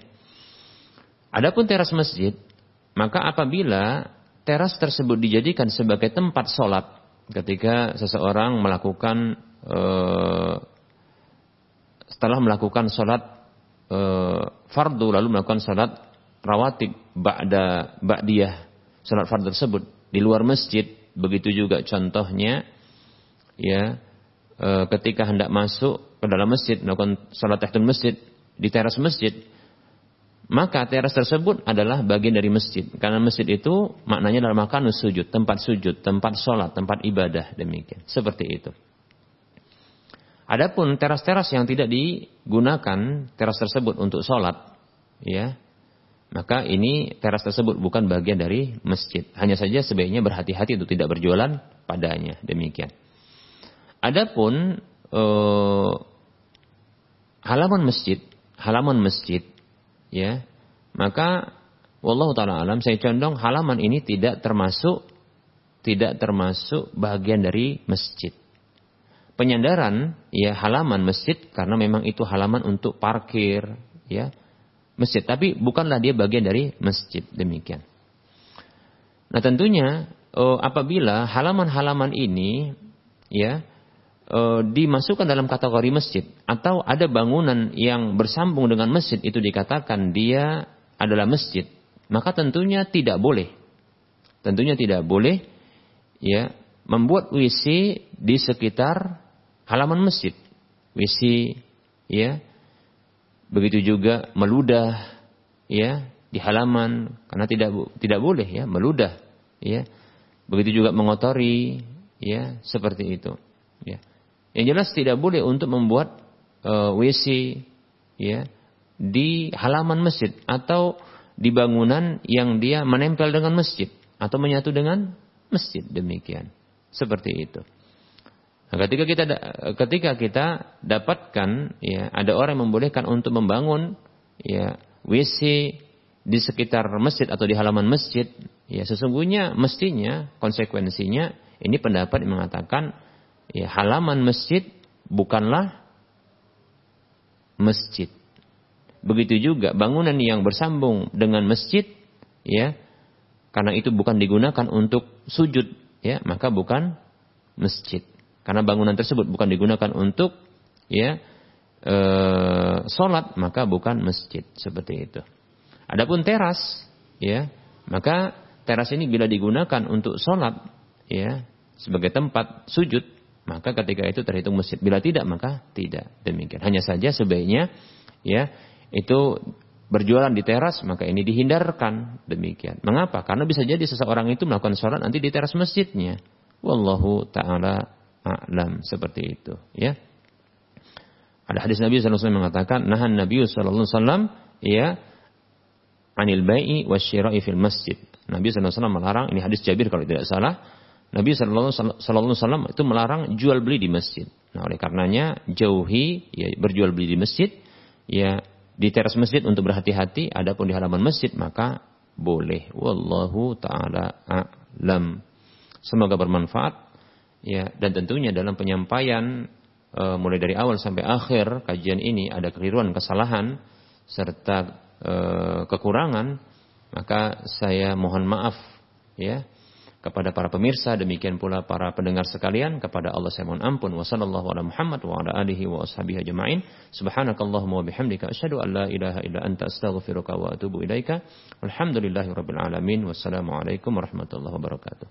Adapun teras masjid, maka apabila teras tersebut dijadikan sebagai tempat sholat ketika seseorang melakukan eh, setelah melakukan sholat e, fardu lalu melakukan salat rawatib ba'da ba'diyah. Salat fardu tersebut di luar masjid. Begitu juga contohnya ya e, ketika hendak masuk ke dalam masjid melakukan salat tahiyatul masjid di teras masjid maka teras tersebut adalah bagian dari masjid. Karena masjid itu maknanya adalah makan sujud tempat sujud tempat sholat tempat ibadah demikian. Seperti itu Adapun teras-teras yang tidak digunakan teras tersebut untuk sholat, ya, maka ini teras tersebut bukan bagian dari masjid. Hanya saja sebaiknya berhati-hati untuk tidak berjualan padanya. Demikian. Adapun eh, halaman masjid, halaman masjid, ya, maka wallahu taala alam saya condong halaman ini tidak termasuk tidak termasuk bagian dari masjid penyandaran ya halaman masjid karena memang itu halaman untuk parkir ya masjid tapi bukanlah dia bagian dari masjid demikian. Nah tentunya oh, apabila halaman-halaman ini ya oh, dimasukkan dalam kategori masjid atau ada bangunan yang bersambung dengan masjid itu dikatakan dia adalah masjid maka tentunya tidak boleh tentunya tidak boleh ya membuat WC di sekitar halaman masjid, WC, ya. Begitu juga meludah, ya, di halaman karena tidak tidak boleh ya meludah, ya. Begitu juga mengotori, ya, seperti itu, ya. Yang jelas tidak boleh untuk membuat uh, eh, WC, ya, di halaman masjid atau di bangunan yang dia menempel dengan masjid atau menyatu dengan masjid demikian. Seperti itu. Nah, ketika kita ketika kita dapatkan ya ada orang yang membolehkan untuk membangun ya WC di sekitar masjid atau di halaman masjid, ya sesungguhnya mestinya konsekuensinya ini pendapat yang mengatakan ya halaman masjid bukanlah masjid. Begitu juga bangunan yang bersambung dengan masjid ya karena itu bukan digunakan untuk sujud ya maka bukan masjid. Karena bangunan tersebut bukan digunakan untuk ya e, sholat maka bukan masjid seperti itu. Adapun teras ya maka teras ini bila digunakan untuk sholat ya sebagai tempat sujud, maka ketika itu terhitung masjid. Bila tidak maka tidak. Demikian. Hanya saja sebaiknya ya itu berjualan di teras maka ini dihindarkan demikian. Mengapa? Karena bisa jadi seseorang itu melakukan sholat nanti di teras masjidnya. Wallahu taala a'lam seperti itu ya. Ada hadis Nabi SAW mengatakan, nahan Nabi SAW ya anil bai'i wasyira'i fil masjid. Nabi SAW melarang, ini hadis Jabir kalau tidak salah, Nabi SAW itu melarang jual beli di masjid. Nah oleh karenanya jauhi ya, berjual beli di masjid, ya di teras masjid untuk berhati-hati, adapun di halaman masjid maka boleh. Wallahu taala a'lam. Semoga bermanfaat ya dan tentunya dalam penyampaian e, mulai dari awal sampai akhir kajian ini ada keliruan, kesalahan serta e, kekurangan, maka saya mohon maaf ya kepada para pemirsa demikian pula para pendengar sekalian kepada Allah saya mohon ampun. Wa sallallahu ala Muhammad wa ala alihi wa ashabihi ajma'in. Subhanakallahumma wa bihamdika asyhadu an la ilaha illa anta astaghfiruka wa atubu ilaika. Walhamdulillahi rabbil alamin. Wassalamu alaikum warahmatullahi wabarakatuh